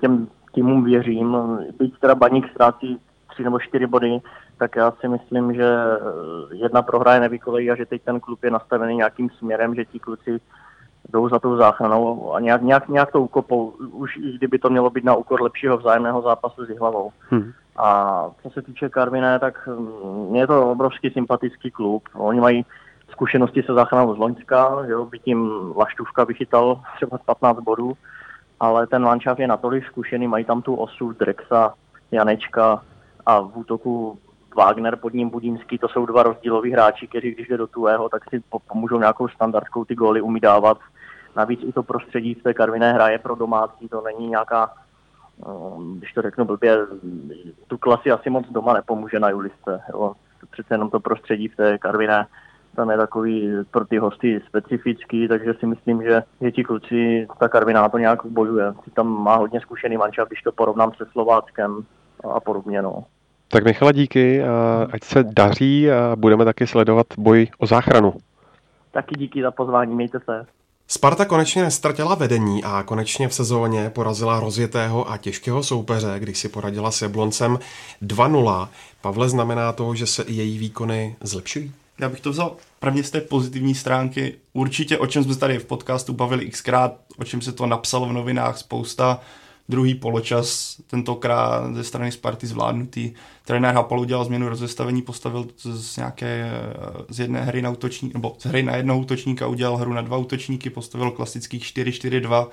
těm týmům věřím. Byť teda Baník ztrácí tři nebo čtyři body, tak já si myslím, že eh, jedna prohra je nevykolejí a že teď ten klub je nastavený nějakým směrem, že ti kluci jdou za tou záchranou a nějak, nějak, nějak to ukopou, už i kdyby to mělo být na úkor lepšího vzájemného zápasu s hlavou. Hmm. A co se týče Karviné, tak mm, je to obrovský sympatický klub. Oni mají zkušenosti se záchranou z Loňska, že jo, by tím Laštůvka vychytal třeba 15 bodů ale ten manšaft je natolik zkušený, mají tam tu osu Drexa, Janečka a v útoku Wagner pod ním Budínský, to jsou dva rozdíloví hráči, kteří když jde do tuého, tak si pomůžou nějakou standardkou ty góly umí dávat. Navíc i to prostředí v té Karviné hraje pro domácí, to není nějaká, um, když to řeknu blbě, tu klasy asi moc doma nepomůže na Julisce. Jo. Přece jenom to prostředí v té Karviné tam je takový pro ty hosty specifický, takže si myslím, že, že ti kluci, ta Karviná to nějak bojuje. Tam má hodně zkušený manča, když to porovnám se Slováckem a podobně. No.
Tak Michala, díky, ať se daří a budeme taky sledovat boj o záchranu.
Taky díky za pozvání, mějte se.
Sparta konečně nestratila vedení a konečně v sezóně porazila rozjetého a těžkého soupeře, když si poradila s Jabloncem 2-0. Pavle, znamená to, že se i její výkony zlepšují?
Já bych to vzal prvně z té pozitivní stránky. Určitě, o čem jsme tady v podcastu bavili xkrát, o čem se to napsalo v novinách spousta, druhý poločas, tentokrát ze strany Sparty zvládnutý. Trenér Hapal udělal změnu rozestavení, postavil z nějaké, z jedné hry na útočník, nebo z hry na jednoho útočníka udělal hru na dva útočníky, postavil klasických 4-4-2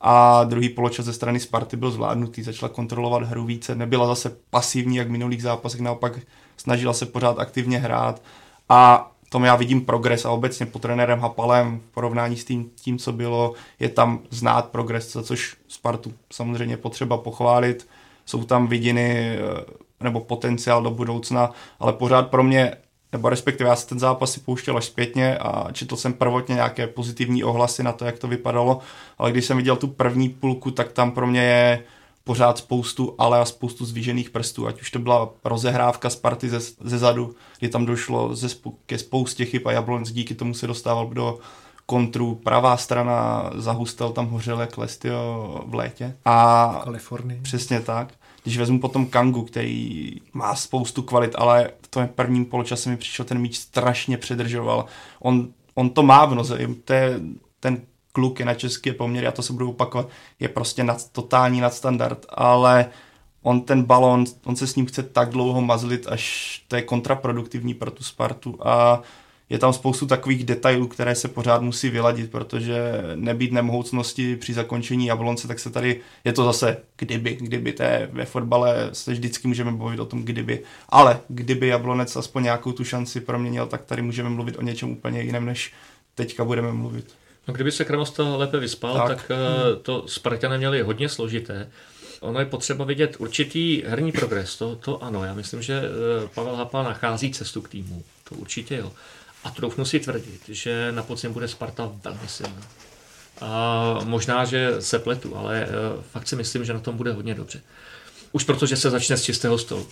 a druhý poločas ze strany Sparty byl zvládnutý, začala kontrolovat hru více, nebyla zase pasivní, jak v minulých zápasech, naopak snažila se pořád aktivně hrát a tom já vidím progres a obecně po trenérem Hapalem v porovnání s tím, tím, co bylo, je tam znát progres, za což Spartu samozřejmě potřeba pochválit. Jsou tam vidiny eh, nebo potenciál do budoucna, ale pořád pro mě, nebo respektive já se ten zápas si pouštěl až zpětně a četl jsem prvotně nějaké pozitivní ohlasy na to, jak to vypadalo, ale když jsem viděl tu první půlku, tak tam pro mě je pořád spoustu ale a spoustu zvýšených prstů, ať už to byla rozehrávka Sparty ze, ze zadu, kdy tam došlo ze, ke spoustě chyb a Jablonec díky tomu se dostával do kontru, pravá strana zahustel tam hořel jak Lestio v létě. A
Kalifornii.
Přesně tak. Když vezmu potom Kangu, který má spoustu kvalit, ale v tom prvním poločase mi přišel ten míč strašně předržoval. On, on to má v noze, to je ten kluk je na české poměry, a to se budu opakovat, je prostě nad, totální nadstandard, ale on ten balon, on se s ním chce tak dlouho mazlit, až to je kontraproduktivní pro tu Spartu a je tam spoustu takových detailů, které se pořád musí vyladit, protože nebýt nemohoucnosti při zakončení Jablonce, tak se tady, je to zase kdyby, kdyby té ve fotbale se vždycky můžeme mluvit o tom kdyby, ale kdyby Jablonec aspoň nějakou tu šanci proměnil, tak tady můžeme mluvit o něčem úplně jiném, než teďka budeme mluvit.
No, kdyby se Kremostal lépe vyspal, tak, tak hmm. to Spartany měli hodně složité. Ono je potřeba vidět určitý herní progres, to, to ano. Já myslím, že eh, Pavel Hapa nachází cestu k týmu, to určitě jo. A troufnu si tvrdit, že na podzim bude Sparta velmi silná. A možná, že se pletu, ale eh, fakt si myslím, že na tom bude hodně dobře. Už protože se začne z čistého stolu.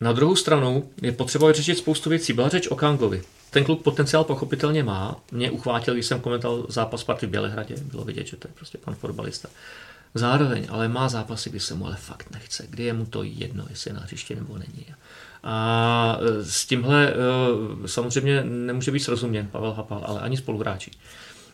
Na druhou stranu je potřeba vyřešit spoustu věcí. Byla řeč o Kangovi. Ten kluk potenciál pochopitelně má. Mě uchvátil, když jsem komentoval zápas Sparty v Bělehradě. Bylo vidět, že to je prostě pan fotbalista. Zároveň ale má zápasy, kdy se mu ale fakt nechce, kdy je mu to jedno, jestli je na hřišti nebo není. A e, s tímhle e, samozřejmě nemůže být srozuměn Pavel Hapal, ale ani spoluhráči.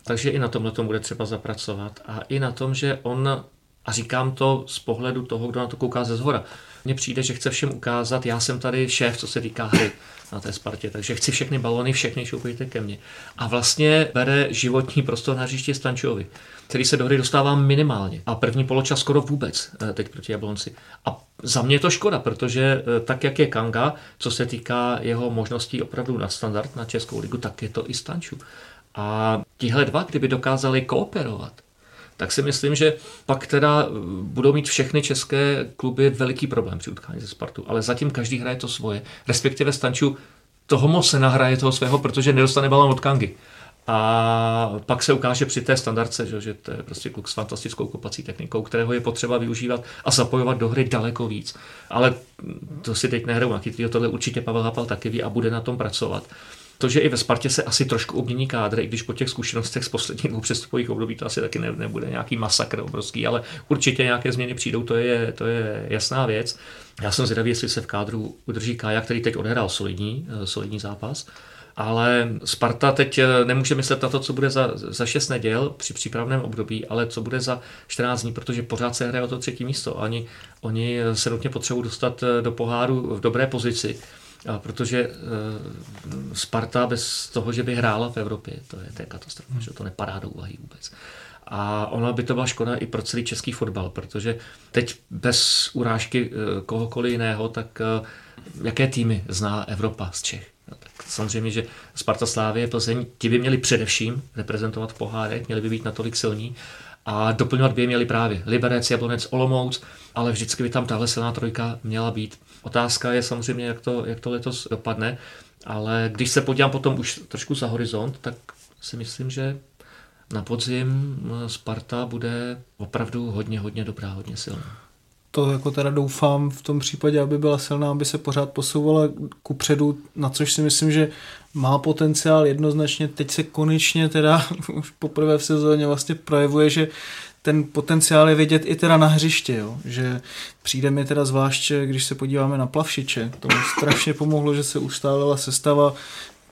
Takže i na tomhle tomu bude třeba zapracovat a i na tom, že on, a říkám to z pohledu toho, kdo na to kouká ze zhora, mně přijde, že chce všem ukázat, já jsem tady šéf, co se týká hry na té Spartě, takže chci všechny balony, všechny šoupejte ke mně. A vlastně bere životní prostor na hřiště Stančovi, který se do hry dostává minimálně. A první poločas skoro vůbec eh, teď proti Jablonci. A za mě je to škoda, protože eh, tak, jak je Kanga, co se týká jeho možností opravdu na standard na Českou ligu, tak je to i Stanču. A tihle dva, kdyby dokázali kooperovat, tak si myslím, že pak teda eh, budou mít všechny české kluby veliký problém při utkání ze Spartu. Ale zatím každý hraje to svoje. Respektive Stanču toho moc se nahraje toho svého, protože nedostane balon od Kangy. A pak se ukáže při té standardce, že, že to je prostě kluk s fantastickou kopací technikou, kterého je potřeba využívat a zapojovat do hry daleko víc. Ale to si teď nehrou na chytrýho, tohle určitě Pavel Hapal taky ví a bude na tom pracovat. To, že i ve Spartě se asi trošku obmění kádr, i když po těch zkušenostech z posledních dvou přestupových období to asi taky ne, nebude nějaký masakr obrovský, ale určitě nějaké změny přijdou, to je, to je jasná věc. Já jsem zvědavý, jestli se v kádru udrží Kája, který teď odehrál solidní, eh, solidní zápas. Ale Sparta teď eh, nemůže myslet na to, co bude za, za 6 neděl při přípravném období, ale co bude za 14 dní, protože pořád se hraje o to třetí místo. Ani oni se nutně potřebují dostat eh, do poháru v dobré pozici. A protože uh, Sparta bez toho, že by hrála v Evropě, to je, to je katastrofa, že to nepadá do úvahy vůbec. A ona by to byla škoda i pro celý český fotbal, protože teď bez urážky uh, kohokoliv jiného, tak uh, jaké týmy zná Evropa z Čech? No, tak samozřejmě, že Sparta Slávě, Plzeň, ti by měli především reprezentovat v pohárech, měli by být natolik silní a doplňovat by je měli právě Liberec, Jablonec, Olomouc, ale vždycky by tam tahle silná trojka měla být. Otázka je samozřejmě, jak to, jak to letos dopadne, ale když se podívám potom už trošku za horizont, tak si myslím, že na podzim Sparta bude opravdu hodně, hodně dobrá, hodně silná
to jako teda doufám v tom případě, aby byla silná, aby se pořád posouvala ku předu, na což si myslím, že má potenciál jednoznačně. Teď se konečně teda už poprvé v sezóně vlastně projevuje, že ten potenciál je vidět i teda na hřiště, jo? že přijde mi teda zvlášť, když se podíváme na plavšiče, tomu strašně pomohlo, že se ustálila sestava,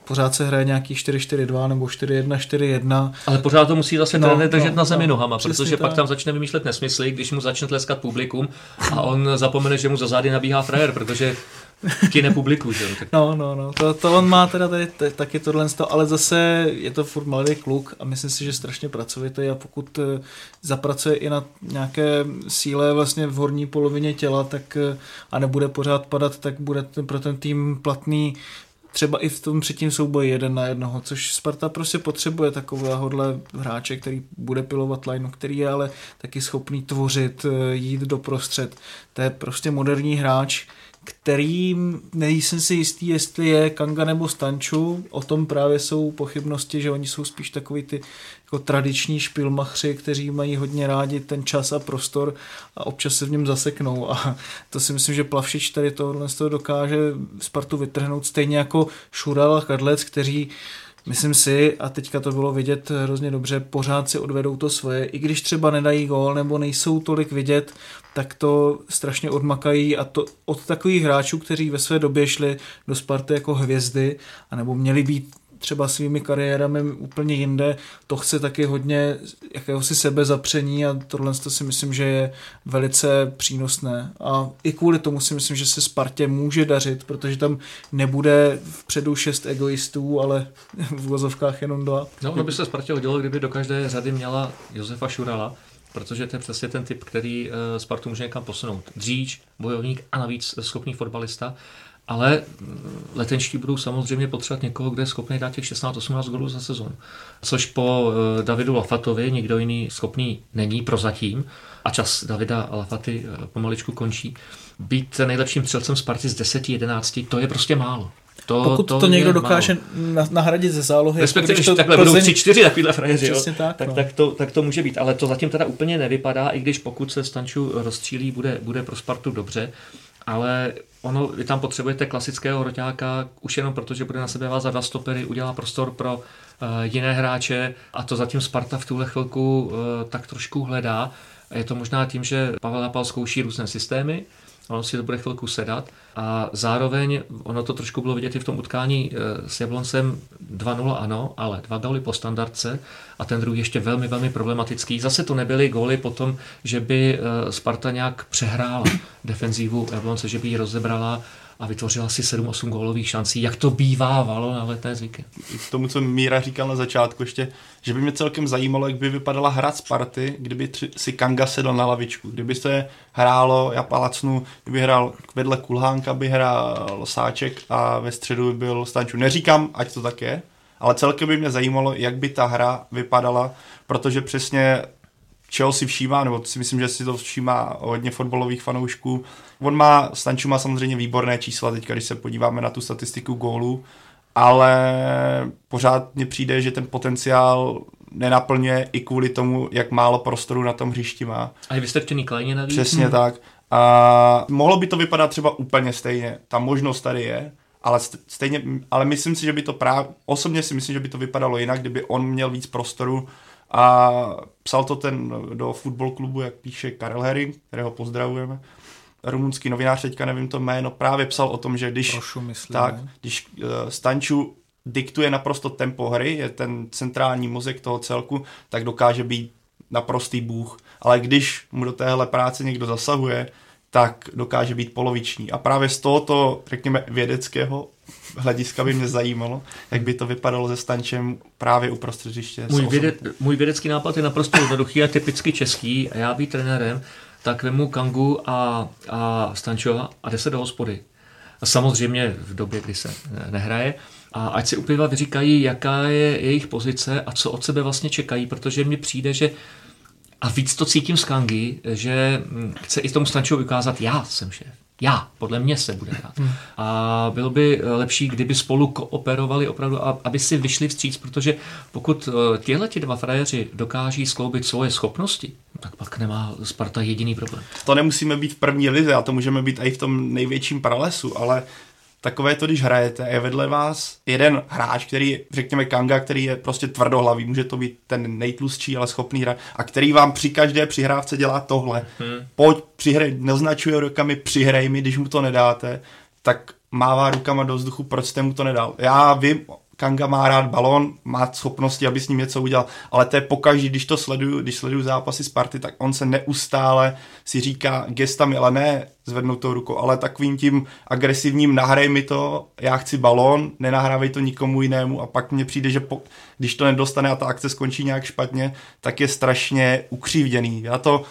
pořád se hraje nějaký 4-4-2 nebo 4-1-4-1.
Ale pořád to musí zase no, držet no, na zemi no, nohama, protože tak. pak tam začne vymýšlet nesmysly, když mu začne tleskat publikum a on zapomene, že mu za zády nabíhá frajer, protože ti nepublikují. Že? Tak...
No, no, no, to, to on má teda tady t- taky tohle, ale zase je to furt mladý kluk a myslím si, že strašně pracovitý a pokud eh, zapracuje i na nějaké síle vlastně v horní polovině těla, tak eh, a nebude pořád padat, tak bude ten, pro ten tým platný třeba i v tom třetím souboji jeden na jednoho, což Sparta prostě potřebuje takovéhohle hráče, který bude pilovat line, který je ale taky schopný tvořit, eh, jít do prostřed. To je prostě moderní hráč, kterým nejsem si jistý, jestli je Kanga nebo Stanču. O tom právě jsou pochybnosti, že oni jsou spíš takový ty jako tradiční špilmachři, kteří mají hodně rádi ten čas a prostor a občas se v něm zaseknou. A to si myslím, že Plavšič tady tohle z toho dokáže Spartu vytrhnout stejně jako Šural a Kadlec, kteří myslím si, a teďka to bylo vidět hrozně dobře, pořád si odvedou to svoje, i když třeba nedají gól nebo nejsou tolik vidět, tak to strašně odmakají a to od takových hráčů, kteří ve své době šli do Sparty jako hvězdy, anebo měli být třeba svými kariérami úplně jinde, to chce taky hodně jakéhosi sebezapření a tohle to si myslím, že je velice přínosné. A i kvůli tomu si myslím, že se Spartě může dařit, protože tam nebude vpředu šest egoistů, ale v vozovkách jenom dva.
No, ono by se Spartě hodilo, kdyby do každé řady měla Josefa Šurala, protože to je přesně ten typ, který eh, Spartu může někam posunout. Dříč, bojovník a navíc schopný fotbalista. Ale mm, letenští budou samozřejmě potřebovat někoho, kdo je schopný dát těch 16-18 gólů za sezonu. Což po eh, Davidu Lafatovi nikdo jiný schopný není prozatím a čas Davida Lafaty eh, pomaličku končí. Být nejlepším střelcem Sparty z 10-11, to je prostě málo.
To, Pokud to, to někdo dokáže málo. nahradit ze zálohy.
Respektive, když to takhle Plzeň... budou tři, čtyři takovýhle frajeři, jo, tak, tak, no. tak, to, tak to může být. Ale to zatím teda úplně nevypadá, i když pokud se Stanču rozstřílí, bude, bude pro Spartu dobře. Ale ono, vy tam potřebujete klasického roťáka, už jenom proto, že bude na sebe vázat dva stopery, udělá prostor pro uh, jiné hráče a to zatím Sparta v tuhle chvilku uh, tak trošku hledá. Je to možná tím, že Pavel Napal zkouší různé systémy, ono si to bude chvilku sedat. A zároveň, ono to trošku bylo vidět i v tom utkání eh, s Jabloncem 2-0 ano, ale dva góly po standardce a ten druhý ještě velmi, velmi problematický. Zase to nebyly góly potom, že by eh, Sparta nějak přehrála defenzívu Jablonce, že by ji rozebrala a vytvořila si 7-8 gólových šancí, jak to bývávalo na letné zvyky.
K tomu, co Míra říkal na začátku ještě, že by mě celkem zajímalo, jak by vypadala hra Sparty, kdyby tři, si Kanga sedl na lavičku. Kdyby se hrálo, já palacnu, kdyby hrál vedle Kulhánka, by hrál Sáček a ve středu by byl Stanču. Neříkám, ať to tak je, ale celkem by mě zajímalo, jak by ta hra vypadala, protože přesně čeho si všímá, nebo si myslím, že si to všímá hodně fotbalových fanoušků. On má, Stanču má samozřejmě výborné čísla teďka, když se podíváme na tu statistiku gólů, ale pořád mně přijde, že ten potenciál nenaplňuje i kvůli tomu, jak málo prostoru na tom hřišti má.
A je vystrčený klejně navíc.
Přesně hmm. tak. A mohlo by to vypadat třeba úplně stejně. Ta možnost tady je, ale stejně, ale myslím si, že by to právě, osobně si myslím, že by to vypadalo jinak, kdyby on měl víc prostoru a psal to ten do fotbal klubu, jak píše Karel Herring, kterého pozdravujeme. Rumunský novinář, teďka nevím to jméno, právě psal o tom, že když,
Prošu, myslím,
tak, když uh, Stanču diktuje naprosto tempo hry, je ten centrální mozek toho celku, tak dokáže být naprostý bůh. Ale když mu do téhle práce někdo zasahuje, tak dokáže být poloviční. A právě z tohoto, řekněme, vědeckého hlediska by mě zajímalo, jak by to vypadalo se Stančem právě uprostřed hřiště.
Můj, věde, můj vědecký nápad je naprosto jednoduchý a typicky český a já být trenérem, tak vemu Kangu a, a Stančova a jde se do hospody. A samozřejmě v době, kdy se nehraje. A ať si úplně vyříkají, jaká je jejich pozice a co od sebe vlastně čekají, protože mi přijde, že a víc to cítím z Kangy, že chce i tomu Stančovi ukázat, já jsem šéf. Já, podle mě se bude hrát. Hmm. A bylo by lepší, kdyby spolu kooperovali opravdu, aby si vyšli vstříc, protože pokud eh, těhle ti dva frajeři dokáží skloubit svoje schopnosti, tak pak nemá Sparta jediný problém.
To nemusíme být v první lize, a to můžeme být i v tom největším pralesu, ale takové to, když hrajete, je vedle vás jeden hráč, který, řekněme Kanga, který je prostě tvrdohlavý, může to být ten nejtlustší, ale schopný hráč, a který vám při každé přihrávce dělá tohle. Hmm. Pojď, přihrej, neznačuje rukami, přihrej mi, když mu to nedáte, tak mává rukama do vzduchu, proč jste mu to nedal. Já vím, Kanga má rád balón, má schopnosti, aby s ním něco udělal, ale to je pokaždé, když to sleduju, když sleduju zápasy Sparty, tak on se neustále si říká gestami, ale ne zvednutou rukou, ale takovým tím agresivním nahrej mi to, já chci balón, nenahrávej to nikomu jinému a pak mně přijde, že po, když to nedostane a ta akce skončí nějak špatně, tak je strašně ukřívděný. Já to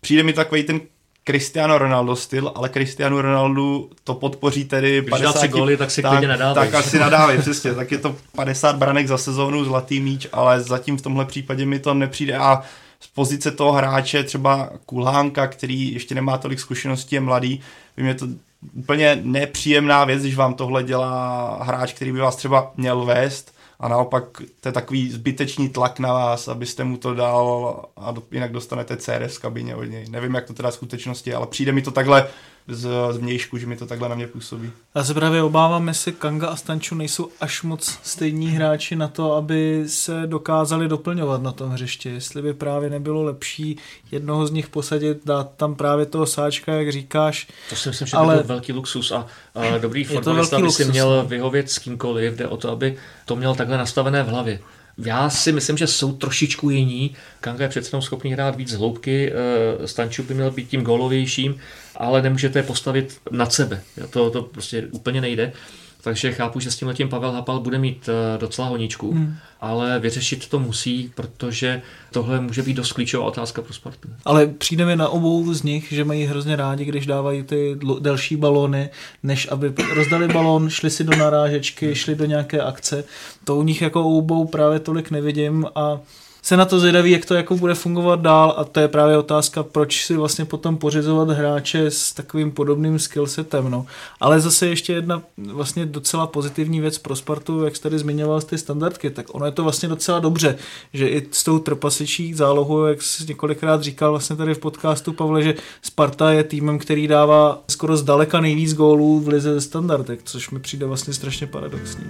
přijde mi takový ten Cristiano Ronaldo styl, ale Cristiano Ronaldo to podpoří tedy
Když 50... góly, tak si tak, klidně nadávej.
Tak asi nadávej, přesně. Tak je to 50 branek za sezónu, zlatý míč, ale zatím v tomhle případě mi to nepřijde a z pozice toho hráče, třeba Kulhánka, který ještě nemá tolik zkušeností, je mladý, by mě to úplně nepříjemná věc, když vám tohle dělá hráč, který by vás třeba měl vést, a naopak to je takový zbytečný tlak na vás, abyste mu to dal a jinak dostanete CRS v kabině od něj. Nevím, jak to teda v skutečnosti ale přijde mi to takhle z, z vnějšku, že mi to takhle na mě působí.
Já se právě obávám, jestli Kanga a Stanču nejsou až moc stejní hráči na to, aby se dokázali doplňovat na tom hřišti. Jestli by právě nebylo lepší jednoho z nich posadit, dát tam právě toho sáčka, jak říkáš.
To si myslím, že ale... by byl velký luxus a, a dobrý fotbalista by si měl no. vyhovět s kýmkoliv, jde o to, aby to měl takhle nastavené v hlavě. Já si myslím, že jsou trošičku jiní. Kanga je přece schopný hrát víc hloubky, eh, Stanču by měl být tím golovějším, ale nemůžete je postavit nad sebe. To, to prostě úplně nejde. Takže chápu, že s tím letím Pavel Hapal bude mít eh, docela honičku, hmm. ale vyřešit to musí, protože tohle může být dost klíčová otázka pro Spartu.
Ale přijde mi na obou z nich, že mají hrozně rádi, když dávají ty delší balony, než aby rozdali balon, šli si do narážečky, šli do nějaké akce. To u nich jako obou právě tolik nevidím a se na to zvědaví, jak to jako bude fungovat dál a to je právě otázka, proč si vlastně potom pořizovat hráče s takovým podobným skillsetem. No. Ale zase ještě jedna vlastně docela pozitivní věc pro Spartu, jak jsi tady zmiňoval ty standardky, tak ono je to vlastně docela dobře, že i s tou trpasičí zálohou, jak jsi několikrát říkal vlastně tady v podcastu, Pavle, že Sparta je týmem, který dává skoro zdaleka nejvíc gólů v lize standardek, což mi přijde vlastně strašně paradoxní.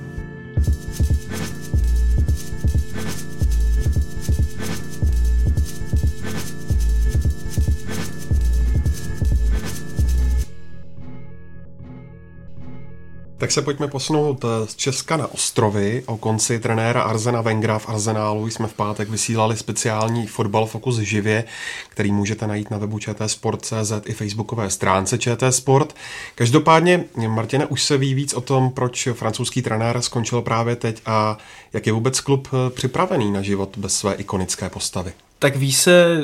Tak se pojďme posunout eh, z Česka na ostrovy. O konci trenéra Arzena Vengra v Arzenálu jsme v pátek vysílali speciální fotbal Focus živě, který můžete najít na webu čtsport.cz i facebookové stránce ČT Sport. Každopádně, Martina, už se ví víc o tom, proč francouzský trenér skončil právě teď a jak je vůbec klub eh, připravený na život bez své ikonické postavy
tak ví se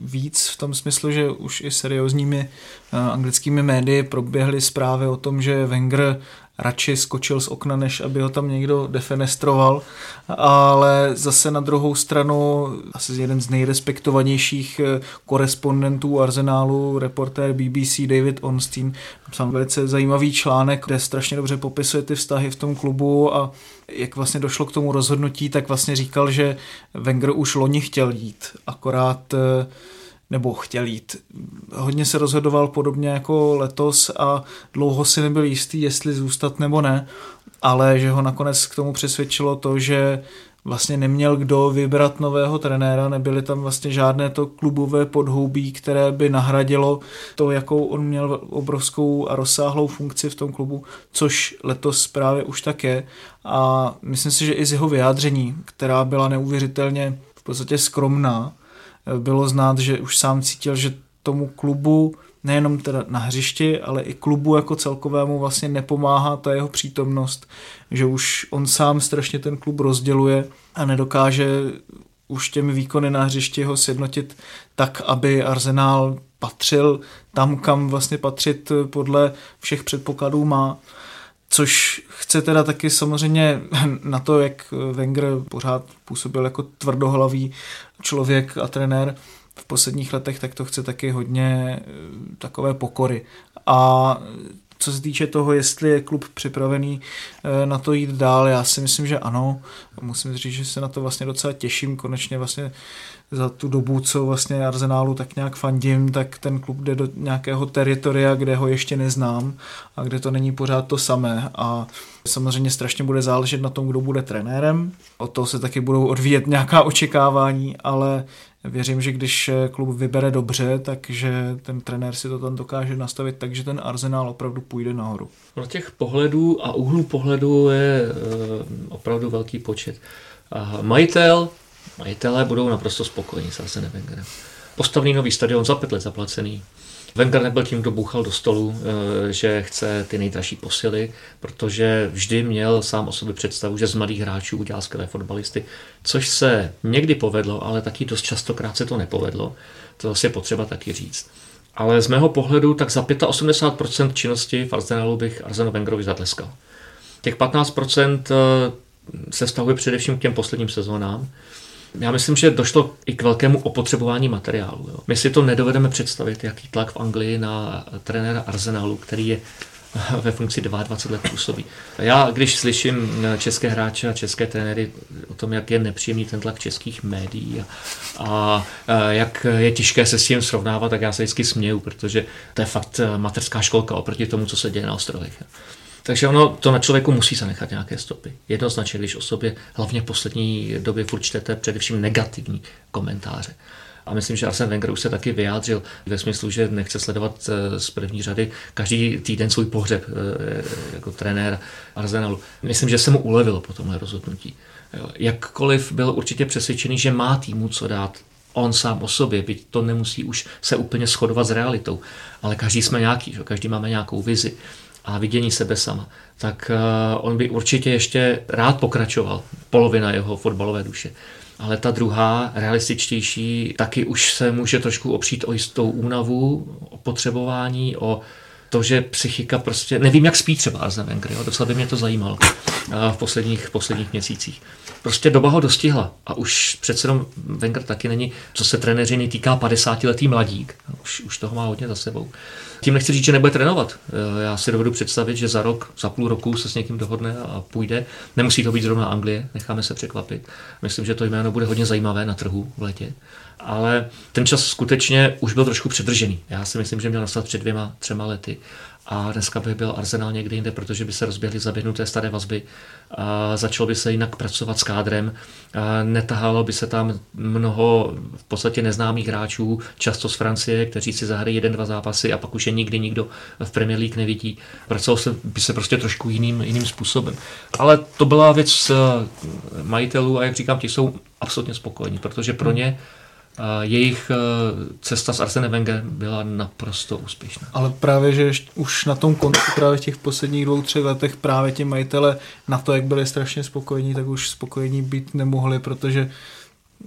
víc v tom smyslu, že už i seriózními uh, anglickými médii proběhly zprávy o tom, že Wenger radši skočil z okna, než aby ho tam někdo defenestroval, ale zase na druhou stranu asi jeden z nejrespektovanějších eh, korespondentů Arsenálu, reportér BBC David Onstein, napsal velice zajímavý článek, kde strašně dobře popisuje ty vztahy v tom klubu a jak vlastně došlo k tomu rozhodnutí, tak vlastně říkal, že Wenger už loni chtěl jít, akorát eh, nebo chtěl jít. Hodně se rozhodoval podobně jako letos a dlouho si nebyl jistý, jestli zůstat nebo ne, ale že ho nakonec k tomu přesvědčilo to, že vlastně neměl kdo vybrat nového trenéra, nebyly tam vlastně žádné to klubové podhoubí, které by nahradilo to, jakou on měl obrovskou a rozsáhlou funkci v tom klubu, což letos právě už tak je. A myslím si, že i z jeho vyjádření, která byla neuvěřitelně v podstatě skromná, bylo znát, že už sám cítil, že tomu klubu nejenom teda na hřišti, ale i klubu jako celkovému vlastně nepomáhá ta jeho přítomnost, že už on sám strašně ten klub rozděluje a nedokáže už těmi výkony na hřišti ho sjednotit tak, aby Arsenal patřil tam, kam vlastně patřit podle všech předpokladů má. Což chce teda taky samozřejmě na to, jak Wenger pořád působil jako tvrdohlavý člověk a trenér v posledních letech, tak to chce taky hodně eh, takové pokory. A co se týče toho, jestli je klub připravený eh, na to jít dál, já si myslím, že ano. Musím říct, že se na to vlastně docela těším. Konečně vlastně za tu dobu, co vlastně Arsenálu tak nějak fandím, tak ten klub jde do nějakého teritoria, kde ho ještě neznám a kde to není pořád to samé. A samozřejmě strašně bude záležet na tom, kdo bude trenérem. O to se taky budou odvíjet nějaká očekávání, ale věřím, že když klub vybere dobře, takže ten trenér si to tam dokáže nastavit tak, že ten arzenál opravdu půjde nahoru.
Pro těch pohledů a úhlů pohledu je eh, opravdu velký počet. Majitel, majitelé budou naprosto spokojení s Arsenem Wengerem. Postavný nový stadion za pět let zaplacený, Wenger nebyl tím, kdo bouchal do stolu, eh, že chce ty nejdražší posily, protože vždy měl sám o sobě představu, že z mladých hráčů udělá skvělé fotbalisty, což se někdy povedlo, ale taky dost častokrát se to nepovedlo. To zase je potřeba taky říct. Ale z mého pohledu tak za 85% činnosti v Arsenalu bych Arsenu Wengerovi zatleskal. Těch 15% eh, se vztahuje především k těm posledním sezónám, já myslím, že došlo i k velkému opotřebování materiálu. Jo. My si to nedovedeme představit, jaký tlak v Anglii na trenéra Arsenalu, který je ve funkci 22 let působí. Já, když slyším české hráče a české trenéry o tom, jak je nepříjemný ten tlak českých médií a, a, jak je těžké se s tím srovnávat, tak já se vždycky směju, protože to je fakt mateřská školka oproti tomu, co se děje na ostrovech. Takže ono to na člověku musí zanechat nějaké stopy. Jednoznačně, když o sobě hlavně v poslední době furt čtete především negativní komentáře. A myslím, že Arsene Wenger už se taky vyjádřil ve smyslu, že nechce sledovat eh, z první řady každý týden svůj pohřeb eh, jako trenér Arsenalu. Myslím, že se mu ulevilo po tomhle rozhodnutí. Jakkoliv byl určitě přesvědčený, že má týmu co dát, on sám o sobě, byť to nemusí už se úplně shodovat s realitou, ale každý jsme nějaký, že? každý máme nějakou vizi a vidění sebe sama, tak eh, on by určitě ještě rád pokračoval, polovina jeho fotbalové duše. Ale ta druhá, realističtější, taky už se může trošku opřít o jistou únavu, o potřebování, o to, že psychika prostě, nevím, jak spí třeba Arsene Wenger, jo, docela by mě to zajímalo v posledních, posledních měsících. Prostě doba ho dostihla a už přece jenom Wenger taky není, co se trenéřiny týká 50-letý mladík, už, už toho má hodně za sebou. Tím nechci říct, že nebude trénovat. Já si dovedu představit, že za rok, za půl roku se s někým dohodne a půjde. Nemusí to být zrovna Anglie, necháme se překvapit. Myslím, že to jméno bude hodně zajímavé na trhu v létě ale ten čas skutečně už byl trošku předržený. Já si myslím, že měl nastat před dvěma, třema lety. A dneska by byl Arsenal někde jinde, protože by se rozběhly zaběhnuté staré vazby. A začalo by se jinak pracovat s kádrem. A netahalo by se tam mnoho v podstatě neznámých hráčů, často z Francie, kteří si zahrají jeden, dva zápasy a pak už je nikdy nikdo v Premier League nevidí. Pracovalo se, by se prostě trošku jiným, jiným způsobem. Ale to byla věc majitelů a jak říkám, ti jsou absolutně spokojení, protože pro ně jejich eh, cesta s Arsene Wenger byla naprosto úspěšná.
Ale právě, že už na tom konci právě v těch posledních dvou, třech letech právě ti majitele na to, jak byli strašně spokojení, tak už spokojení být nemohli, protože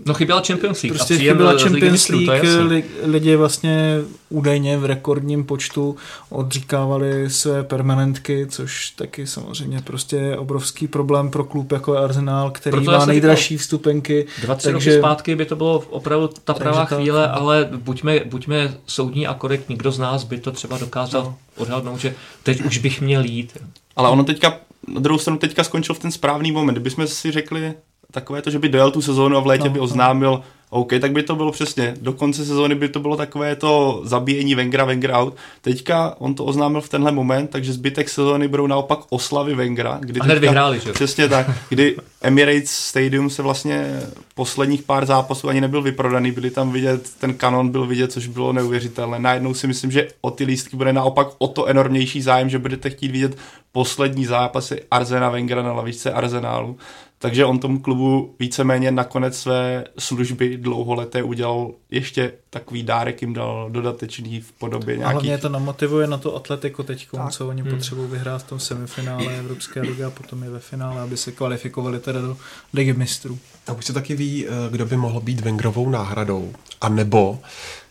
No chyběla Champions League.
Prostě chyběla Champions League, League lidi vlastně údajně v rekordním počtu odříkávali své permanentky, což taky samozřejmě prostě je obrovský problém pro klub jako Arsenal, který Proto má nejdražší vstupenky.
Dva, tři takže... roky zpátky by to bylo opravdu ta pravá ta... chvíle, ale buďme, buďme soudní a korektní. Kdo z nás by to třeba dokázal no. odhadnout, že teď už bych měl jít.
Ale ono teďka, na druhou stranu teďka skončil v ten správný moment. Kdybychom si řekli, takové to, že by dojel tu sezónu a v létě no, by no. oznámil, no. OK, tak by to bylo přesně, do konce sezóny by to bylo takové to zabíjení Vengra, Wenger out. Teďka on to oznámil v tenhle moment, takže zbytek sezóny budou naopak oslavy Vengra.
Kdy a hned vyhráli, že?
Přesně tak, kdy Emirates Stadium se vlastně posledních pár zápasů ani nebyl vyprodaný, byli tam vidět, ten kanon byl vidět, což bylo neuvěřitelné. Najednou si myslím, že o ty lístky bude naopak o to enormnější zájem, že budete chtít vidět poslední zápasy Arzena Vengra na lavičce Arsenálu takže on tomu klubu víceméně nakonec své služby dlouholeté udělal ještě takový dárek jim dal dodatečný v podobě nějakých... A
hlavně to namotivuje na to atletiku teď, co oni hmm. potřebují vyhrát v tom semifinále Evropské ligy a potom je ve finále, aby se kvalifikovali teda do ligy mistrů.
A už se taky ví, eh, kdo by mohl být Vengrovou náhradou, a nebo...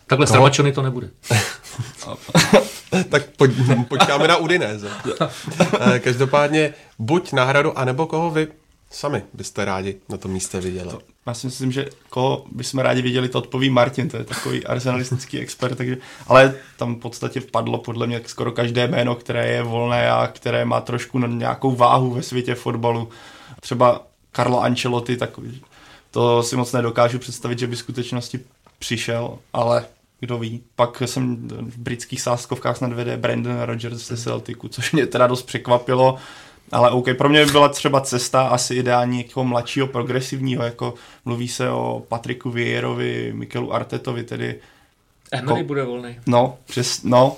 Takhle koho... to nebude.
tak pojď, počkáme na Udinese. Eh, každopádně buď náhradu, anebo koho vy sami byste rádi na tom místě viděli? To,
já si myslím, že koho bychom rádi viděli, to odpoví Martin, to je takový arsenalistický expert, takže, ale tam v podstatě vpadlo podle mě skoro každé jméno, které je volné a které má trošku nějakou váhu ve světě fotbalu. Třeba Carlo Ancelotti, tak to si moc nedokážu představit, že by v skutečnosti přišel, ale kdo ví. Pak jsem v britských sáskovkách snad vede Brandon Rodgers ze Celticu, což mě teda dost překvapilo. Ale OK, pro mě by byla třeba cesta asi ideální někoho mladšího, progresivního, jako mluví se o Patriku Vierovi, Mikelu Artetovi, tedy
Emery ko- bude volný.
No, přes, no.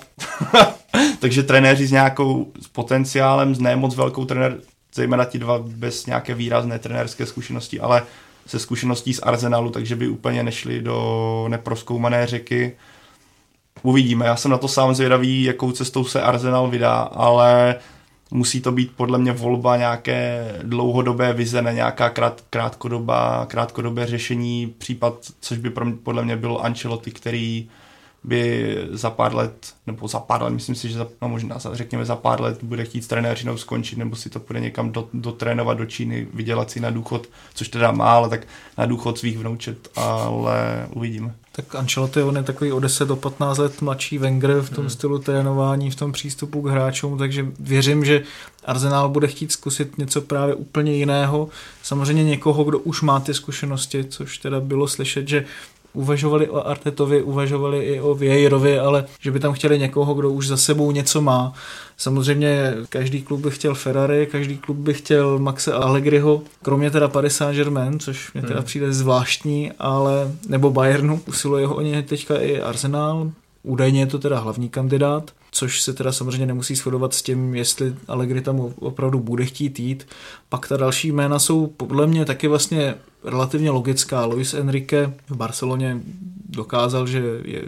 Takže trenéři s nějakou s potenciálem, s nemoc velkou trenér, zejména ti dva bez nějaké výrazné trenérské zkušenosti, ale se zkušeností z Arsenalu, takže by úplně nešli do neproskoumané řeky. Uvidíme, já jsem na to sám zvědavý, jakou cestou se Arsenal vydá, ale musí to být podle mě volba nějaké dlouhodobé vize, ne nějaká krát, krátkodobá, krátkodobé řešení, případ, což by pro mě, podle mě byl Ancelotti, který by za pár let, nebo za pár let, myslím si, že za, no možná za, řekněme za pár let bude chtít s trenéřinou skončit, nebo si to bude někam do, dotrénovat do Číny, vydělat si na důchod, což teda má, ale tak na důchod svých vnoučet, ale uvidíme.
Tak Ancelotti on je takový o 10 do 15 let mladší Wenger v tom hmm. stylu trénování, v tom přístupu k hráčům, takže věřím, že Arsenal bude chtít zkusit něco právě úplně jiného. Samozřejmě někoho, kdo už má ty zkušenosti, což teda bylo slyšet, že uvažovali o Artetovi, uvažovali i o Vieirovi, ale že by tam chtěli někoho, kdo už za sebou něco má. Samozřejmě každý klub by chtěl Ferrari, každý klub by chtěl Maxe Allegriho, kromě teda Paris Saint-Germain, což mě teda hmm. přijde zvláštní, ale nebo Bayernu, usiluje ho o ně teďka i Arsenal, údajně je to teda hlavní kandidát což se teda samozřejmě nemusí shodovat s tím, jestli Allegri tam opravdu bude chtít jít. Pak ta další jména jsou podle mě taky vlastně relativně logická. Luis Enrique v Barceloně dokázal, že je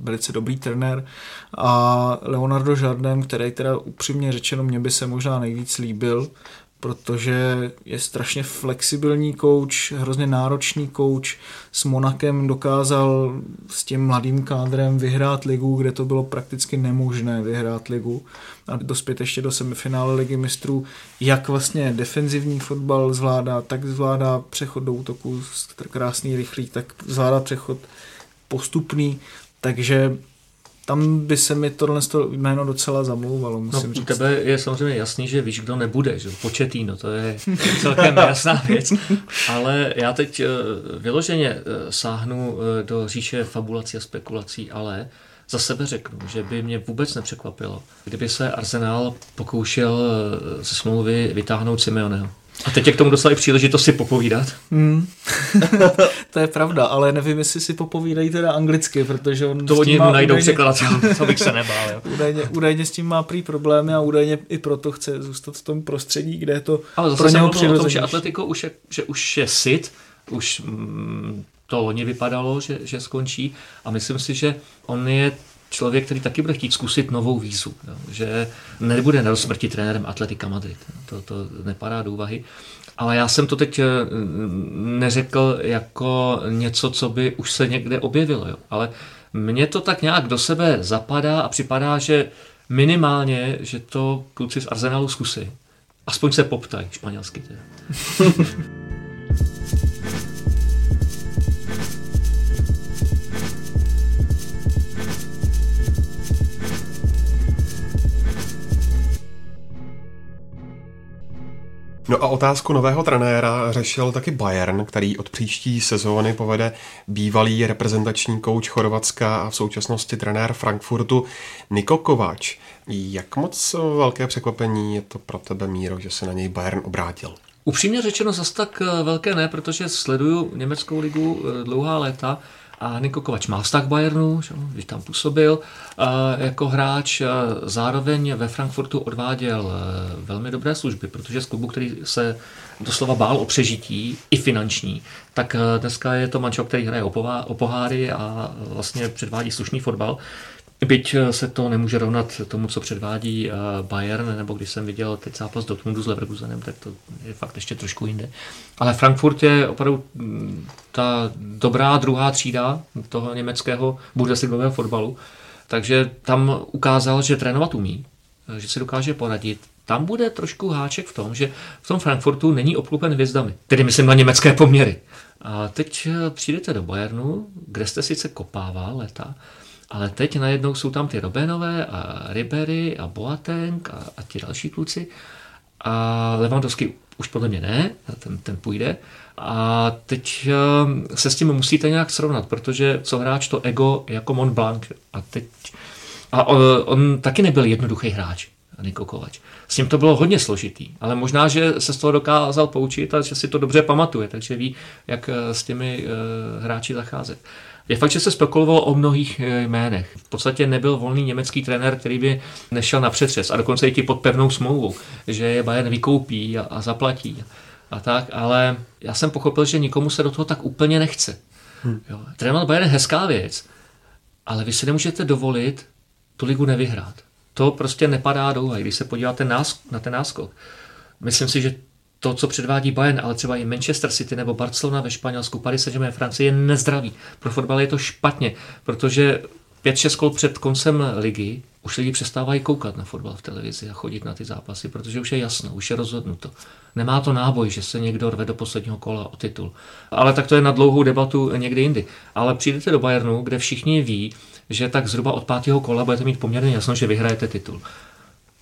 velice dobrý trenér a Leonardo Jardem, který teda upřímně řečeno mě by se možná nejvíc líbil, protože je strašně flexibilní kouč, hrozně náročný kouč. S Monakem dokázal s tím mladým kádrem vyhrát ligu, kde to bylo prakticky nemožné vyhrát ligu a dospět ještě do semifinále ligy mistrů. Jak vlastně defenzivní fotbal zvládá, tak zvládá přechod do útoku krásný, rychlý, tak zvládá přechod postupný, takže tam by se mi tohle jméno docela zamlouvalo, musím no, říct.
tebe je samozřejmě jasný, že víš, kdo nebude, že Početýno, to je celkem jasná věc. Ale já teď eh, vyloženě eh, sáhnu eh, do říše fabulací a spekulací, ale za sebe řeknu, že by mě vůbec nepřekvapilo, kdyby se Arsenal pokoušel ze smlouvy vytáhnout Simeoneho. A teď je k tomu dostali příležitost si popovídat. Hmm.
to je pravda, ale nevím, jestli si popovídají teda anglicky, protože on
To oni najdou překladatel, to bych se nebál. Jo.
údajně, údajně s tím má prý problémy a údajně i proto chce zůstat v tom prostředí, kde je to ale zase pro něho přirozenější. tom,
že Atletico už je, že už je sit, už mm, to loni vypadalo, že, že skončí a myslím si, že on je člověk, který taky bude chtít zkusit novou výzvu, jo, že nebude na smrti trenérem Atletika Madrid. To, to nepadá do úvahy. Ale já jsem to teď eh, neřekl jako něco, co by už se někde objevilo. Jo. Ale mně to tak nějak do sebe zapadá a připadá, že minimálně, že to kluci z Arsenalu zkusí. Aspoň se poptají španělsky.
No a otázku nového trenéra řešil taky Bayern, který od příští sezóny povede bývalý reprezentační kouč Chorvatska a v současnosti trenér Frankfurtu Niko Kovač. Jak moc velké překvapení je to pro tebe, Míro, že se na něj Bayern obrátil?
Upřímně řečeno zas tak velké ne, protože sleduju německou ligu eh, dlouhá léta a Niko Kovač má vztah k Bayernu, když tam působil jako hráč. Zároveň ve Frankfurtu odváděl e, velmi dobré služby, protože z klubu, který se doslova bál o přežití, i finanční, tak e, dneska je to mančel, který hraje o poháry a vlastně předvádí slušný fotbal. Byť eh, se to nemůže rovnat tomu, co předvádí eh, Bayern, nebo když jsem viděl teď zápas Dortmundu s Leverkusenem, tak to je fakt ještě trošku jinde. Ale Frankfurt je opravdu mm, ta dobrá druhá třída toho německého bundesligového fotbalu, takže tam ukázal, že trénovat umí, eh, že si dokáže poradit. Tam bude trošku háček v tom, že v tom Frankfurtu není obklopen hvězdami, tedy myslím na německé poměry. A teď přijdete do Bayernu, kde jste sice kopává leta, ale teď najednou jsou tam ty Robenové a Ribery a Boateng a, a ti další kluci. A Levandovský už podle mě ne, ten, ten půjde. A teď um, se s tím musíte nějak srovnat, protože co hráč to ego jako Mont Blanc. A teď a on, on taky nebyl jednoduchý hráč, Niko Kovač. S ním to bylo hodně složitý, ale možná, že se z toho dokázal poučit a že si to dobře pamatuje, takže ví, jak eh, s těmi uh, hráči zacházet. Je fakt, že se spekulovalo o mnohých eh, jménech. V podstatě nebyl volný německý trenér, který by nešel na přetřes a dokonce i ti pod pevnou smlouvu, že je Bayern vykoupí a, a zaplatí a tak, ale já jsem pochopil, že nikomu se do toho tak úplně nechce. Hmm. Jo. Trénovat Bayern je hezká věc, ale vy si nemůžete dovolit tu ligu nevyhrát. To prostě nepadá do úvahy, když se podíváte na ten náskok. Myslím si, že to, co předvádí Bayern, ale třeba i Manchester City nebo Barcelona ve Španělsku, Paris Saint-Germain Francie je nezdravý. Pro fotbal je to špatně, protože 5-6 kol před koncem ligy už lidi přestávají koukat na fotbal v televizi a chodit na ty zápasy, protože už je jasno, už je rozhodnuto. Nemá to náboj, že se někdo rve do posledního kola o titul. Ale tak to je na dlouhou debatu někdy jindy. Ale přijdete do Bayernu, kde všichni ví, že tak zhruba od pátého kola budete mít poměrně jasno, že vyhrajete titul.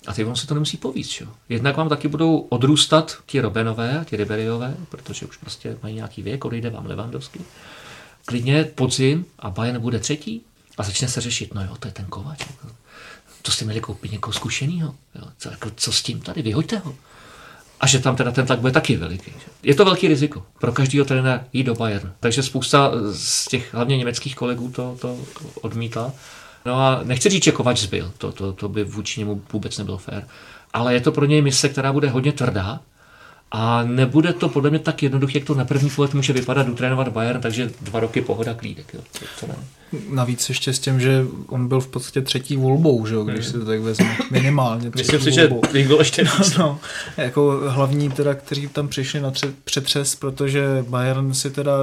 A ty vám se to nemusí povíct. Čo? Jednak vám taky budou odrůstat ti Robenové, ti Riberiové, protože už prostě mají nějaký věk, odejde vám Levandovský. Klidně podzim a Bayern bude třetí a začne se řešit, no jo, to je ten Kovač. Jako, to jste měli koupit někoho zkušeného. Co, jako, co s tím tady, vyhoďte ho. A že tam teda ten tlak bude taky veliký. Je to velký riziko pro každého trenéra jít do Bayern. Takže spousta z těch hlavně německých kolegů to, to odmítla. No a nechci říct, že Kovač zbyl, to, to, to by vůči němu vůbec nebylo fér. Ale je to pro něj mise, která bude hodně tvrdá, a nebude to podle mě tak jednoduché, jak to na první pohled může vypadat, utrénovat Bayern, takže dva roky pohoda klídek. Jo. To, to ne.
Navíc ještě s tím, že on byl v podstatě třetí volbou, že jo, když si to tak vezme. Minimálně.
Myslím si, že byl ještě
no, no, jako hlavní teda, kteří tam přišli na tři, přetřes, protože Bayern si teda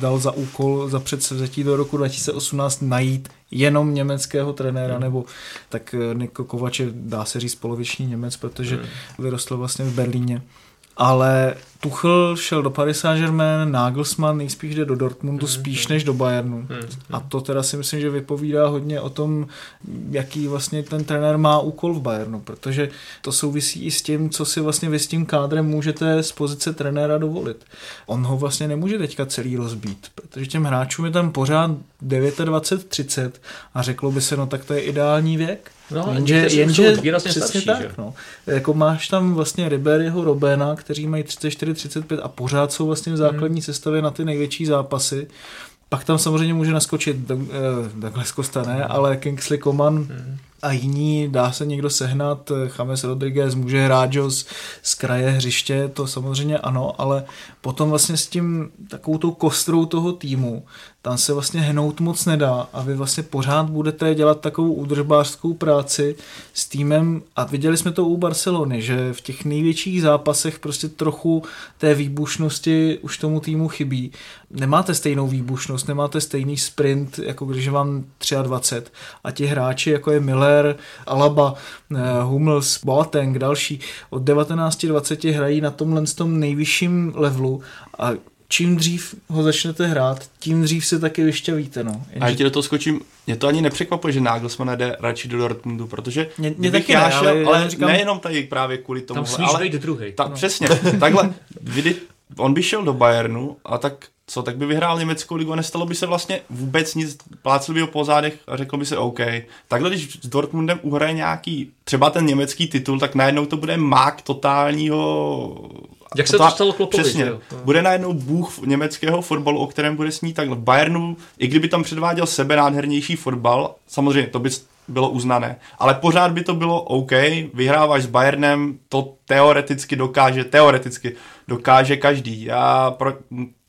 dal za úkol za předsevzetí do roku 2018 najít jenom německého trenéra, hmm. nebo tak Niko Kovač je, dá se říct, poloviční Němec, protože hmm. vyrostl vlastně v Berlíně ale Tuchel šel do Paris Saint-Germain, Nagelsmann nejspíš jde do Dortmundu mm, spíš než do Bayernu. Mm, a to teda si myslím, že vypovídá hodně o tom, jaký vlastně ten trenér má úkol v Bayernu, protože to souvisí i s tím, co si vlastně vy s tím kádrem můžete z pozice trenéra dovolit. On ho vlastně nemůže teďka celý rozbít, protože těm hráčům je tam pořád 29, 30 a řeklo by se, no tak to je ideální věk.
No, jenže, jenže přesně starší, tak,
že? no. Jako máš tam vlastně Riberyho, Robena, kteří mají 34, 35 a pořád jsou vlastně v základní hmm. sestavě na ty největší zápasy. Pak tam samozřejmě může naskočit Douglas Costa ne, ale Kingsley Coman hmm a jiní, dá se někdo sehnat, James Rodriguez může hrát Jos z kraje hřiště, to samozřejmě ano, ale potom vlastně s tím takovou tou kostrou toho týmu, tam se vlastně hnout moc nedá a vy vlastně pořád budete dělat takovou údržbářskou práci s týmem. A viděli jsme to u Barcelony, že v těch největších zápasech prostě trochu té výbušnosti už tomu týmu chybí. Nemáte stejnou výbušnost, nemáte stejný sprint, jako když vám 23 a ti hráči, jako je Miller, Alaba, eh, Hummels, Boateng, další, od 19-20 hrají na tomhle tom nejvyšším levelu. A čím dřív ho začnete hrát, tím dřív se taky vyšťavíte. No.
Jenže... A já ti do toho skočím, mě to ani nepřekvapuje, že Nagelsmann jde radši do Dortmundu, protože
mě, mě taky já šel,
ale, ale říkám, nejenom tady právě kvůli tomu.
Tam ale být druhý.
Ta, no. Přesně, takhle, vidy, on by šel do Bayernu a tak co, tak by vyhrál německou ligu a nestalo by se vlastně vůbec nic, plácel by ho po zádech a řekl by se OK. Takhle, když s Dortmundem uhraje nějaký, třeba ten německý titul, tak najednou to bude mák totálního
jak se to stalo Klopovi,
Přesně.
Jo?
Bude najednou bůh německého fotbalu, o kterém bude snít tak v Bayernu, i kdyby tam předváděl sebe nádhernější fotbal, samozřejmě to by bylo uznané, ale pořád by to bylo OK, vyhráváš s Bayernem, to teoreticky dokáže, teoreticky dokáže každý. Já pro,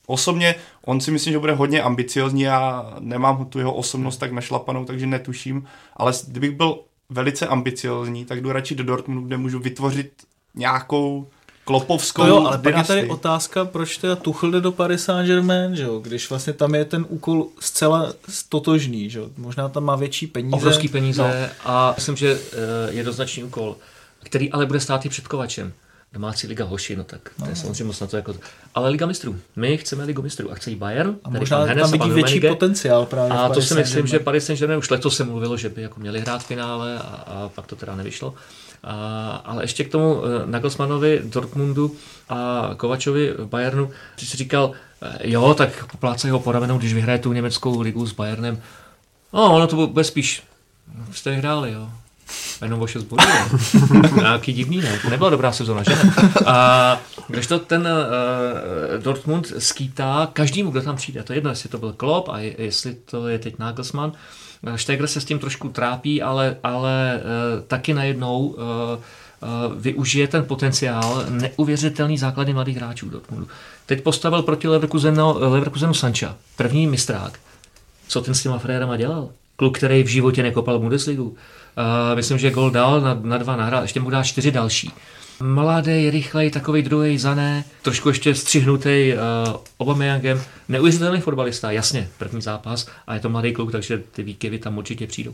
osobně, on si myslím, že bude hodně ambiciozní, já nemám tu jeho osobnost tak našlapanou, takže netuším, ale kdybych byl velice ambiciozní, tak jdu radši do Dortmundu, kde můžu vytvořit nějakou klopovskou
to jo, ale pak je tady otázka, proč teda Tuchl jde do Paris Saint-Germain, že jo? když vlastně tam je ten úkol zcela stotožný, že jo? možná tam má větší peníze.
Obrovský peníze no. a myslím, že eh, jednoznačný úkol, který ale bude stát i před Kovačem. Domácí liga hoši, no tak to je no. samozřejmě moc na to jako... Ale liga mistrů. My chceme ligu mistrů a chce jí Bayern.
A možná tam vidí větší potenciál právě
A to si myslím, že Paris Saint-Germain už letos se mluvilo, že by jako měli hrát finále a, a pak to teda nevyšlo. A, ale ještě k tomu eh, Nagelsmannovi, Dortmundu a Kovačovi v Bayernu, ty jsi říkal, eh, jo, tak poplácej ho po ramenou, když vyhraje tu německou ligu s Bayernem. No, ono to bude spíš, no, jste vyhráli, jo. Jenom o 6 bodů. Nějaký divný, ne? To nebyla dobrá sezona, že? A když to ten uh, Dortmund skýtá každému, kdo tam přijde. To je jedno, jestli to byl Klopp a jestli to je teď Nagelsmann, Štegler se s tím trošku trápí, ale, ale uh, taky najednou uh, uh, využije ten potenciál neuvěřitelný základy mladých hráčů Dortmundu. Teď postavil proti Leverkusenu, Leverkusenu Sancha, první mistrák. Co ten s těma frérama dělal? Kluk, který v životě nekopal Bundesligu. Uh, myslím, že gol dal na, na dva nahrál, ještě mu dá čtyři další. Mladý, rychlej, takový druhý zané, trošku ještě střihnutý uh, Obameyangem. Neuvěřitelný fotbalista, jasně, první zápas a je to mladý kluk, takže ty výkyvy tam určitě přijdou.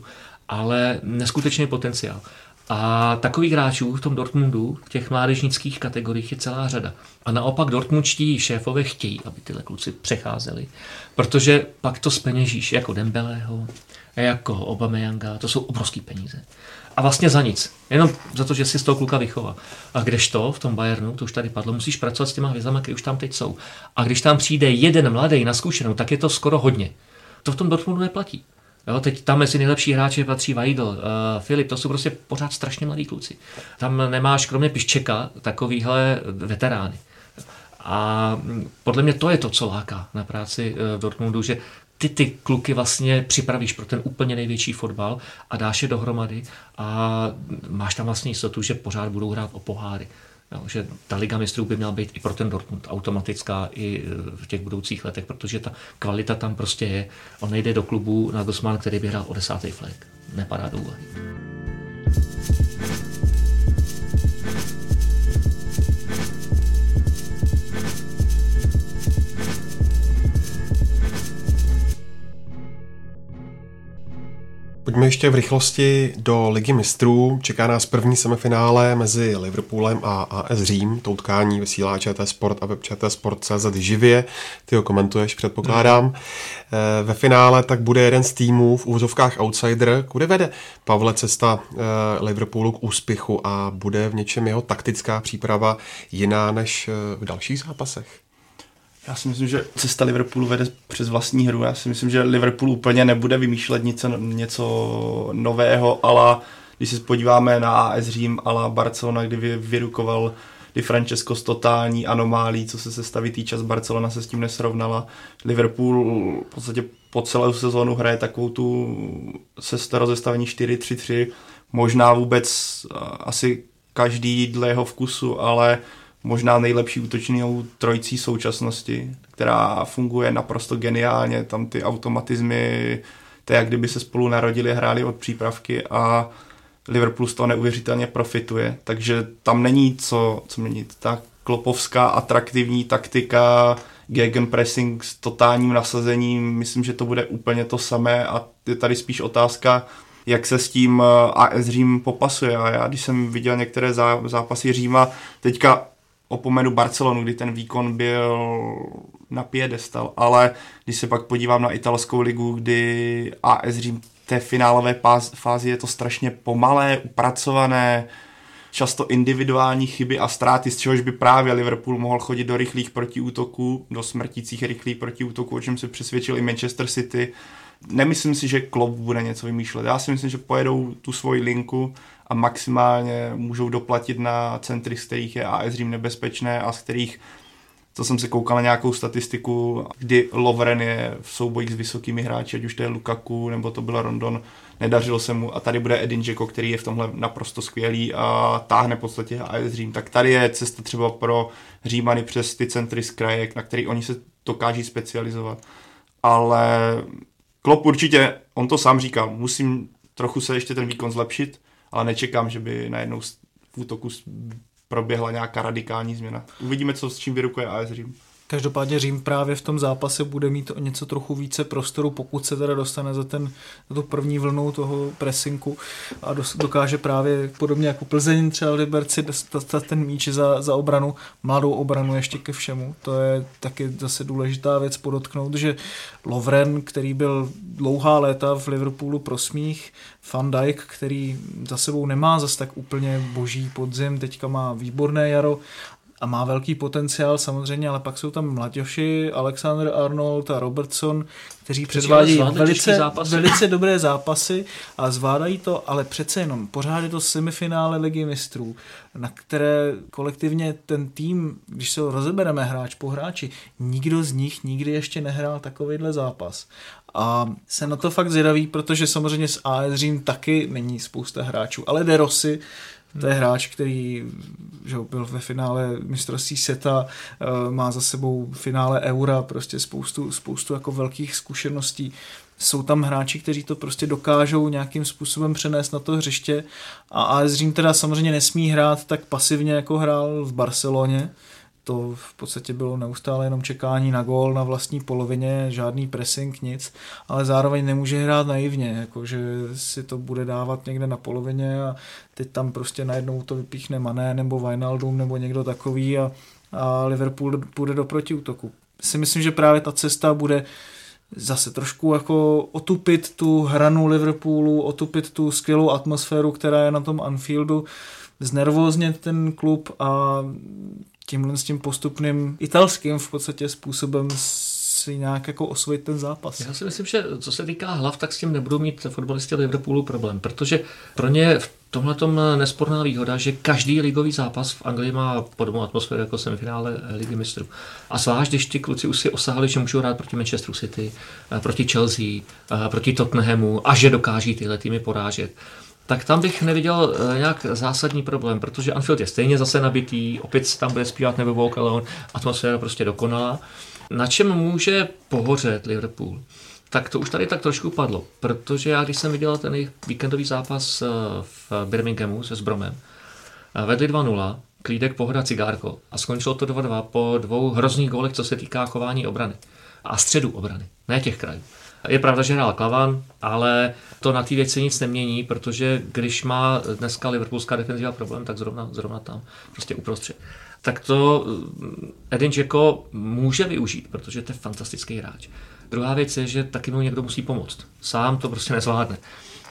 Ale neskutečný potenciál. A takových hráčů v tom Dortmundu, v těch mládežnických kategoriích je celá řada. A naopak Dortmundští šéfové chtějí, aby tyhle kluci přecházeli, protože pak to speněžíš jako Dembeleho, jako Obameyanga, to jsou obrovský peníze. A vlastně za nic. Jenom za to, že si z toho kluka vychová. A kdežto v tom Bayernu, to už tady padlo, musíš pracovat s těma hvězdami, které už tam teď jsou. A když tam přijde jeden mladý na zkušenou, tak je to skoro hodně. To v tom Dortmundu neplatí. Jo, teď tam mezi nejlepší hráče patří Vajdl, uh, Filip, to jsou prostě pořád strašně mladí kluci. Tam nemáš kromě Piščeka takovýhle veterány. A podle mě to je to, co láká na práci v Dortmundu, že ty ty kluky vlastně připravíš pro ten úplně největší fotbal a dáš je dohromady a máš tam vlastně jistotu, že pořád budou hrát o poháry. Jo, že ta Liga mistrů by měla být i pro ten Dortmund automatická i v těch budoucích letech, protože ta kvalita tam prostě je. On nejde do klubu na Gosman, který by hrál o desátý flek. Nepadá do úvahy.
Pojďme ještě v rychlosti do Ligy mistrů. Čeká nás první semifinále mezi Liverpoolem a AS Řím. To utkání vysílá ČT Sport a web ČT Sport.cz živě. Ty ho komentuješ, předpokládám. Mm. Ve finále tak bude jeden z týmů v úzovkách outsider, kudy vede Pavle cesta eh, Liverpoolu k úspěchu a bude v něčem jeho taktická příprava jiná než eh, v dalších zápasech.
Já si myslím, že cesta Liverpoolu vede přes vlastní hru. Já si myslím, že Liverpool úplně nebude vymýšlet něco, něco nového, ale když se podíváme na AS Řím a Barcelona, kdy vyrukoval Di Francesco s totální anomálí, co se sestavy týče Barcelona se s tím nesrovnala. Liverpool v podstatě po celou sezónu hraje takovou tu sesta rozestavení 4-3-3, možná vůbec asi každý dle jeho vkusu, ale možná nejlepší útočnou trojcí současnosti, která funguje naprosto geniálně. Tam ty automatizmy, to jak kdyby se spolu narodili, hráli od přípravky a Liverpool z toho neuvěřitelně profituje. Takže tam není co, co měnit. Ta klopovská atraktivní taktika, gegenpressing s totálním nasazením, myslím, že to bude úplně to samé a je tady spíš otázka, jak se s tím AS Řím popasuje. A já, když jsem viděl některé zápasy Říma, teďka opomenu Barcelonu, kdy ten výkon byl na piedestal, ale když se pak podívám na italskou ligu, kdy AS Řím té finálové fázi je to strašně pomalé, upracované, často individuální chyby a ztráty, z čehož by právě Liverpool mohl chodit do rychlých protiútoků, do smrtících rychlých protiútoků, o čem se přesvědčil i Manchester City. Nemyslím si, že Klopp bude něco vymýšlet. Já si myslím, že pojedou tu svoji linku a maximálně můžou doplatit na centry, z kterých je AS Řím nebezpečné a z kterých co jsem se koukal na nějakou statistiku, kdy Lovren je v soubojích s vysokými hráči, ať už to je Lukaku nebo to byl Rondon, nedařilo se mu a tady bude Edin Dzeko, který je v tomhle naprosto skvělý a táhne v podstatě AS Řím. Tak tady je cesta třeba pro Římany přes ty centry z kraje, na který oni se dokáží specializovat. Ale Klopp určitě, on to sám říkal, musím trochu se ještě ten výkon zlepšit, ale nečekám, že by najednou v útoku proběhla nějaká radikální změna. Uvidíme, co s čím vyrukuje AS Řím.
Každopádně Řím právě v tom zápase bude mít o něco trochu více prostoru, pokud se teda dostane za, ten, za tu první vlnou toho presinku a dokáže právě podobně jako Plzeň třeba Liberci dostat ten míč za, za obranu, mladou obranu ještě ke všemu. To je taky zase důležitá věc podotknout, že Lovren, který byl dlouhá léta v Liverpoolu pro smích, Van Dijk, který za sebou nemá zase tak úplně boží podzim, teďka má výborné jaro a má velký potenciál samozřejmě, ale pak jsou tam mladěši, Alexander Arnold a Robertson, kteří předvádí velice, velice dobré zápasy a zvládají to, ale přece jenom pořád je to semifinále ligy mistrů, na které kolektivně ten tým, když se ho rozebereme hráč po hráči, nikdo z nich nikdy ještě nehrál takovýhle zápas. A jsem na to fakt zvědavý, protože samozřejmě s AS Řím taky není spousta hráčů, ale De Rossi to je hráč, který že byl ve finále mistrovství seta, eh, má za sebou finále Eura, prostě spoustu, spoustu jako velkých zkušeností. jsou tam hráči, kteří to prostě dokážou nějakým způsobem přenést na to hřiště a AS Řím teda samozřejmě nesmí hrát tak pasivně, jako hrál v Barceloně, to v podstatě bylo neustále jenom čekání na gól na vlastní polovině, žádný pressing, nic, ale zároveň nemůže hrát naivně, jakože si to bude dávat někde na polovině a teď tam prostě najednou to vypíchne Mané nebo Wijnaldum nebo někdo takový a, a Liverpool půjde do protiútoku. Si myslím, že právě ta cesta bude zase trošku jako otupit tu hranu Liverpoolu, otupit tu skvělou atmosféru, která je na tom Anfieldu, znervóznět ten klub a tímhle s tím postupným italským v podstatě způsobem si nějak jako osvojit ten zápas.
Já si myslím, že co se týká hlav, tak s tím nebudou mít fotbalisti Liverpoolu problém, protože pro ně v tomhle tom nesporná výhoda, že každý ligový zápas v Anglii má podobnou atmosféru jako semifinále Ligy mistrů. A zvlášť, když ti kluci už si osahali, že můžou hrát proti Manchesteru City, proti Chelsea, proti Tottenhamu a že dokáží tyhle týmy porážet tak tam bych neviděl eh, nějak zásadní problém, protože Anfield je stejně zase nabitý, opět se tam bude zpívat nebo Walk Alone, atmosféra prostě dokonalá. Na čem může pohořet Liverpool? Tak to už tady tak trošku padlo, protože já když jsem viděl ten jejich víkendový zápas eh, v Birminghamu se Zbromem, eh, vedli 2-0, klídek pohoda cigárko a skončilo to 2-2 po dvou hrozných gólech, co se týká chování obrany a středu obrany, ne těch krajů. Je pravda, že hrál Klavan, ale to na té věci nic nemění, protože když má dneska Liverpoolská defenziva problém, tak zrovna, zrovna tam, prostě uprostřed. Tak to eh, Edin Dzeko může využít, protože to je fantastický hráč. Druhá věc je, že taky mu někdo musí pomoct. Sám to prostě nezvládne.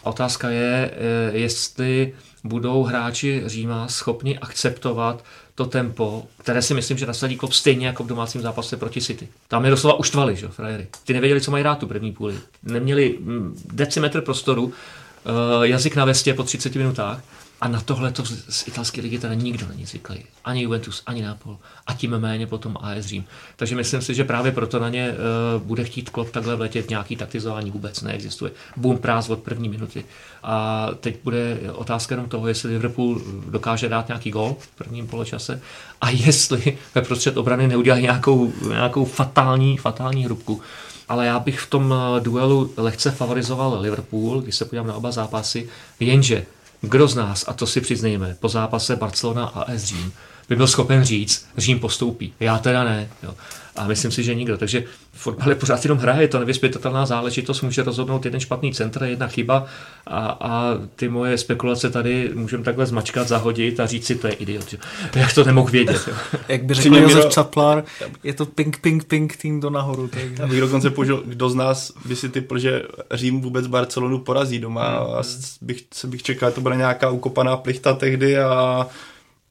Otázka je, eh, jestli budou hráči Říma schopni akceptovat to tempo, které si myslím, že nasadí klub stejně jako v domácím zápase proti City. Tam je doslova uštvali, že frajery. Ty nevěděli, co mají rád tu první půli. Neměli mm, decimetr prostoru, eh, jazyk na vestě po 30 minutách a na tohle to z italské ligy teda nikdo není zvyklý. Ani Juventus, ani Napol. A tím méně potom AS Řím. Takže myslím si, že právě proto na ně uh, bude chtít klop takhle vletět nějaký taktizování vůbec neexistuje. Boom práz od první minuty. A teď bude otázka jenom toho, jestli Liverpool dokáže dát nějaký gol v prvním poločase a jestli ve prostřed obrany neudělá nějakou, nějakou fatální, fatální hrubku. Ale já bych v tom eh, duelu lehce favorizoval Liverpool, když se podívám na oba zápasy, jenže kdo z nás, a to si přiznejme, po zápase Barcelona a AS Řím, by byl schopen říct, Řím postoupí. Já teda ne. Jo. A myslím si, že nikdo. Takže fotbal je pořád jenom hra, je to nevyspětatelná záležitost, může rozhodnout jeden špatný centr, jedna chyba a, a ty moje spekulace tady můžeme takhle zmačkat, zahodit a říct si, to je idiot. Jo. Jak to nemohl vědět. Jo.
Jak by řekl Josef Čaplar, je to ping, ping, ping, tým do nahoru. Tak...
Já bych dokonce použil, kdo z nás by si typl, že Řím vůbec Barcelonu porazí doma. Hmm. A bych, se bych čekal, to bude nějaká ukopaná plichta tehdy a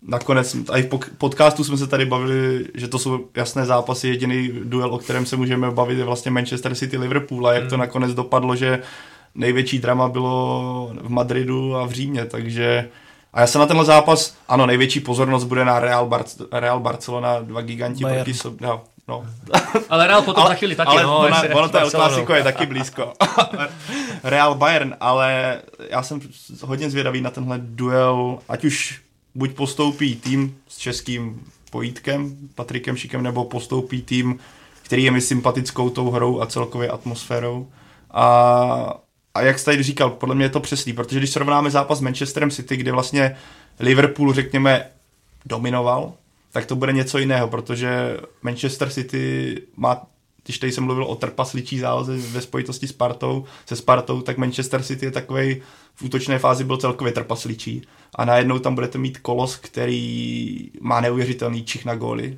nakonec, i v podcastu jsme se tady bavili, že to jsou jasné zápasy, jediný duel, o kterém se můžeme bavit, je vlastně Manchester City Liverpool a jak to hmm. nakonec dopadlo, že největší drama bylo v Madridu a v Římě, takže a já se na tenhle zápas, ano, největší pozornost bude na Real, Bar- Real Barcelona, dva giganti Bayern. proti sobě. No, no.
ale Real potom ale, za chvíli taky,
ale
no.
Ono, ono to El Clasico je taky blízko. Real Bayern, ale já jsem hodně zvědavý na tenhle duel, ať už buď postoupí tým s českým pojítkem, Patrikem Šikem, nebo postoupí tým, který je mi sympatickou tou hrou a celkově atmosférou. A, a jak jste tady říkal, podle mě je to přesný, protože když srovnáme zápas s Manchesterem City, kde vlastně Liverpool, řekněme, dominoval, tak to bude něco jiného, protože Manchester City má když tady jsem mluvil o trpasličí záloze ve spojitosti s Spartou, se Spartou, tak Manchester City je takový v útočné fázi byl celkově trpasličí. A najednou tam budete mít kolos, který má neuvěřitelný čich na góly.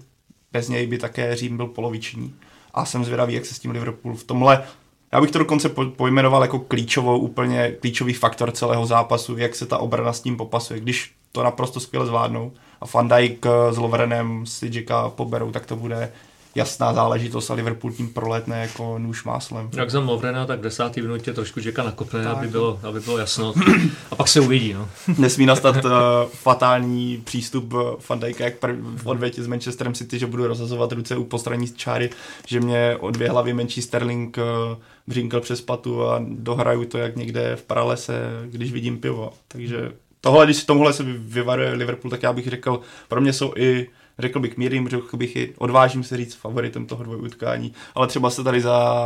Bez něj by také Řím byl poloviční. A jsem zvědavý, jak se s tím Liverpool v tomhle já bych to dokonce pojmenoval jako klíčovou, úplně klíčový faktor celého zápasu, jak se ta obrana s tím popasuje. Když to naprosto skvěle zvládnou a Van Dijk s Lovrenem si poberou, tak to bude jasná záležitost a Liverpool tím proletne jako nůž máslem.
Jak za Lovrena, tak v desátý minutě trošku Jacka nakopne, aby bylo, aby bylo jasno. A pak se uvidí. No.
Nesmí nastat uh, fatální přístup Van Dijka, jak v odvětě s Manchesterem City, že budu rozhazovat ruce u postraní čáry, že mě o dvě hlavy menší Sterling uh, břinkl přes patu a dohraju to jak někde v pralese, když vidím pivo. Takže tohle, když si tomuhle se vyvaruje Liverpool, tak já bych řekl, pro mě jsou i řekl bych mírným, řekl bych i odvážím se říct favoritem toho dvojutkání, ale třeba se tady za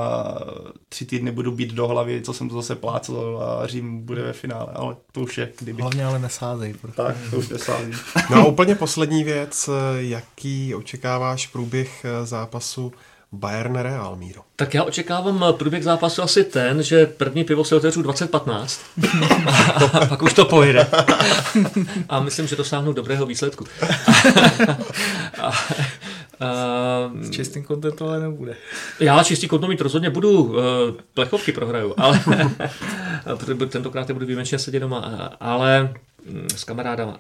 tři týdny budu být do hlavy, co jsem to zase plácel a Řím bude ve finále, ale to už je kdyby.
Hlavně ale nesázej.
Prostě. Tak, to už nesázej.
No a úplně poslední věc, jaký očekáváš průběh zápasu Bayern Real, Míro?
Tak já očekávám průběh zápasu asi ten, že první pivo se otevřu 2015, pak už to pojede. a myslím, že dosáhnu dobrého výsledku.
a, s čistým kontem to ale nebude.
Já čistý kont mít rozhodně budu, plechovky prohraju, ale tentokrát budu výjimečně sedět doma, ale mm, s kamarádama.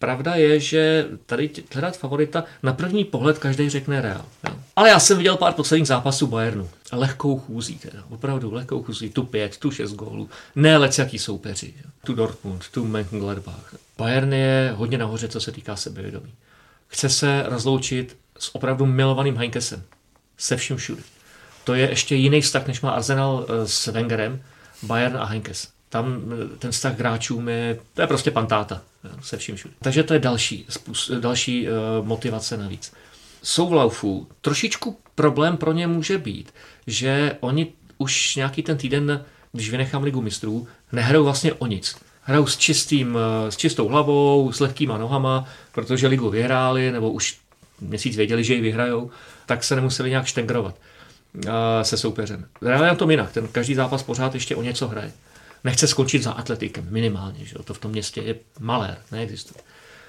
Pravda je, že tady hledat favorita na první pohled každý řekne Real. Jo. Ale já jsem viděl pár posledních zápasů Bayernu. Lehkou chůzí teda, opravdu lehkou chůzí. Tu pět, tu šest gólů. Ne jaký soupeři. Jo. Tu Dortmund, tu Mönchengladbach. Bayern je hodně nahoře, co se týká sebevědomí. Chce se rozloučit s opravdu milovaným Heinkesem. Se vším všude. To je ještě jiný vztah, než má Arsenal eh, s Wengerem, Bayern a Heinkes. Tam eh, ten vztah hráčům je, to je prostě pantáta se vším všude. Takže to je další, další uh, motivace navíc. Jsou v Laufu. Trošičku problém pro ně může být, že oni už nějaký ten týden, když vynechám ligu mistrů, nehrajou vlastně o nic. Hrajou s, čistým, s čistou hlavou, s lehkýma nohama, protože ligu vyhráli, nebo už měsíc věděli, že ji vyhrajou, tak se nemuseli nějak štengrovat se soupeřem. Reálně na tom jinak. Ten každý zápas pořád ještě o něco hraje nechce skončit za atletikem, minimálně, že to v tom městě je malé, neexistuje.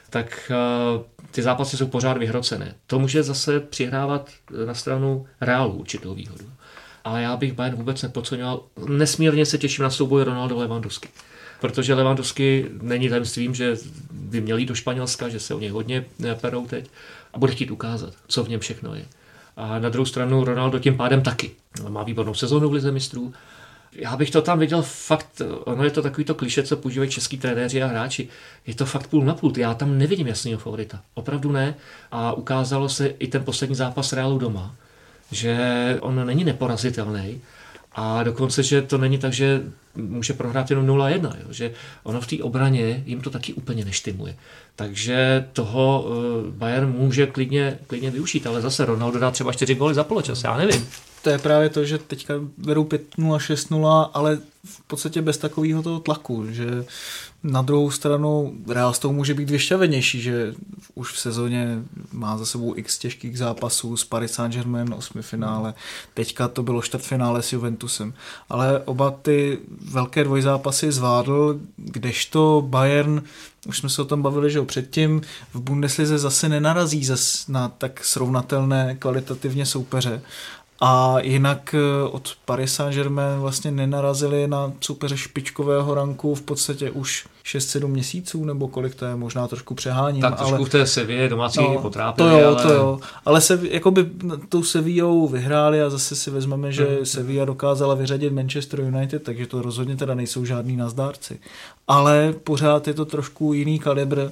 Tak uh, ty zápasy jsou pořád vyhrocené. To může zase přihrávat na stranu reálu určitou výhodu. Ale já bych Bayern vůbec nepodceňoval. Nesmírně se těším na souboj Ronaldo Lewandowski. Protože Lewandowski není tajemstvím, že by měl jít do Španělska, že se o něj hodně eh, perou teď a bude chtít ukázat, co v něm všechno je. A na druhou stranu Ronaldo tím pádem taky. Má výbornou sezónu v Lize mistrů já bych to tam viděl fakt, ono je to takový to kliše, co používají český trenéři a hráči. Je to fakt půl na půl. Já tam nevidím jasného favorita. Opravdu ne. A ukázalo se i ten poslední zápas Realu doma, že on není neporazitelný. A dokonce, že to není tak, že může prohrát jenom 0-1, jo? že ono v té obraně jim to taky úplně neštimuje. Takže toho eh, Bayern může klidně, klidně využít, ale zase Ronaldo dá třeba 4 góly za poločas, já nevím
to je právě to, že teďka berou 5-0, 6-0, ale v podstatě bez takového toho tlaku, že na druhou stranu Real s tou může být vyšťavenější, že už v sezóně má za sebou x těžkých zápasů s Paris Saint-Germain, osmi finále, teďka to bylo čtvrtfinále s Juventusem, ale oba ty velké dvojzápasy zvládl, kdežto Bayern už jsme se o tom bavili, že jo, předtím v Bundeslize zase nenarazí zas na tak srovnatelné kvalitativně soupeře a jinak eh, od Paris Saint-Germain vlastně nenarazili na soupeře špičkového ranku v podstatě už 6-7 měsíců, nebo kolik to je, možná trošku přeháním.
Tak trošku
ale,
v té Sevě domácí no,
potrápili, To jo, ale... to jo. Ale se, jakoby tou Sevillou vyhráli a zase si vezmeme, že hmm. Sevilla dokázala vyřadit Manchester United, takže to rozhodně teda nejsou žádný nazdárci. Ale pořád je to trošku jiný kalibr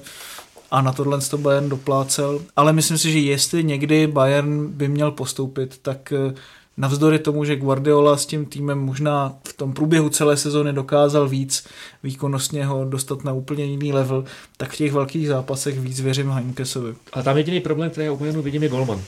a na tohle to Bayern doplácel. Ale myslím si, že jestli někdy Bayern by měl postoupit, tak eh, navzdory tomu, že Guardiola s tím týmem možná v tom průběhu celé sezóny dokázal víc výkonnostně ho dostat na úplně jiný level, tak v těch velkých zápasech víc věřím Heinkesovi.
A tam jediný problém, který já úplně vidím, je Golman.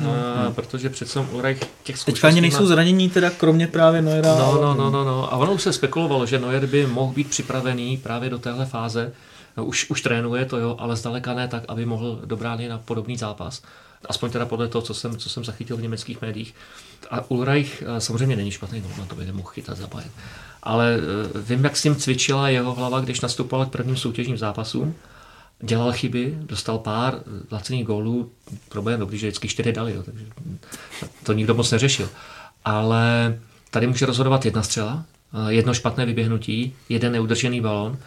No, a, no. protože přece Ulreich těch
Teďka ani nejsou zranění, teda kromě právě Neuera.
No, no, no, no, no. A ono už se spekulovalo, že Neuer by mohl být připravený právě do téhle fáze, už, už trénuje to, jo, ale zdaleka ne tak, aby mohl dobrát na podobný zápas. Aspoň teda podle toho, co jsem, co jsem zachytil v německých médiích. A Ulreich eh, samozřejmě není špatný no, to by nemohl chytat za Bayern. Ale eh, vím, jak s tím cvičila jeho hlava, když nastupoval k prvním soutěžním zápasům. Dělal chyby, dostal pár lacených gólů, problém dobrý, že vždycky čtyři dali, jo, takže to nikdo moc neřešil. Ale tady může rozhodovat jedna střela, eh, jedno špatné vyběhnutí, jeden neudržený balon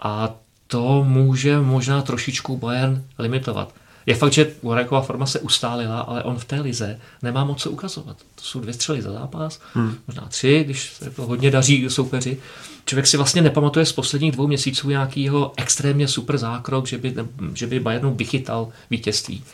a to může možná trošičku Bayern limitovat. Je fakt, že Warajková forma se ustálila, ale on v té lize nemá moc co ukazovat. To jsou dvě střely za zápas, hmm. možná tři, když se to hodně daří soupeři. Člověk si vlastně nepamatuje z posledních dvou měsíců nějakýho extrémně super zákrok, že by, že by Bayernu vychytal vítězství.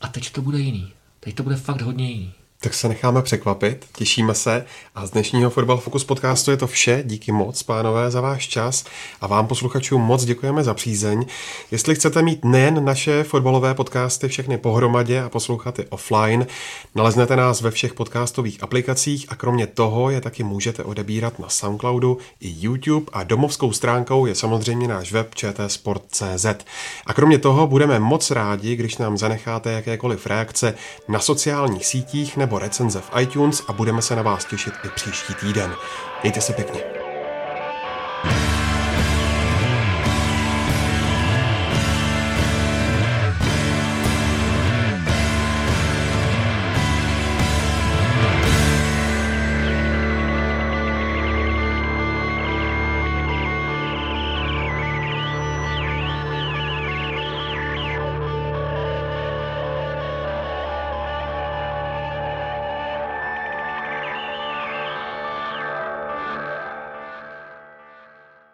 A teď to bude jiný. Teď to bude fakt hodně jiný.
Tak se necháme překvapit, těšíme se a z dnešního Fotbal Focus podcastu je to vše. Díky moc, pánové, za váš čas a vám posluchačům moc děkujeme za přízeň. Jestli chcete mít nejen naše fotbalové podcasty všechny pohromadě a poslouchat je offline, naleznete nás ve všech podcastových aplikacích a kromě toho je taky můžete odebírat na Soundcloudu i YouTube a domovskou stránkou je samozřejmě náš web čtsport.cz. A kromě toho budeme moc rádi, když nám zanecháte jakékoliv reakce na sociálních sítích nebo recenze v iTunes a budeme se na vás těšit i příští týden. Mějte se pěkně.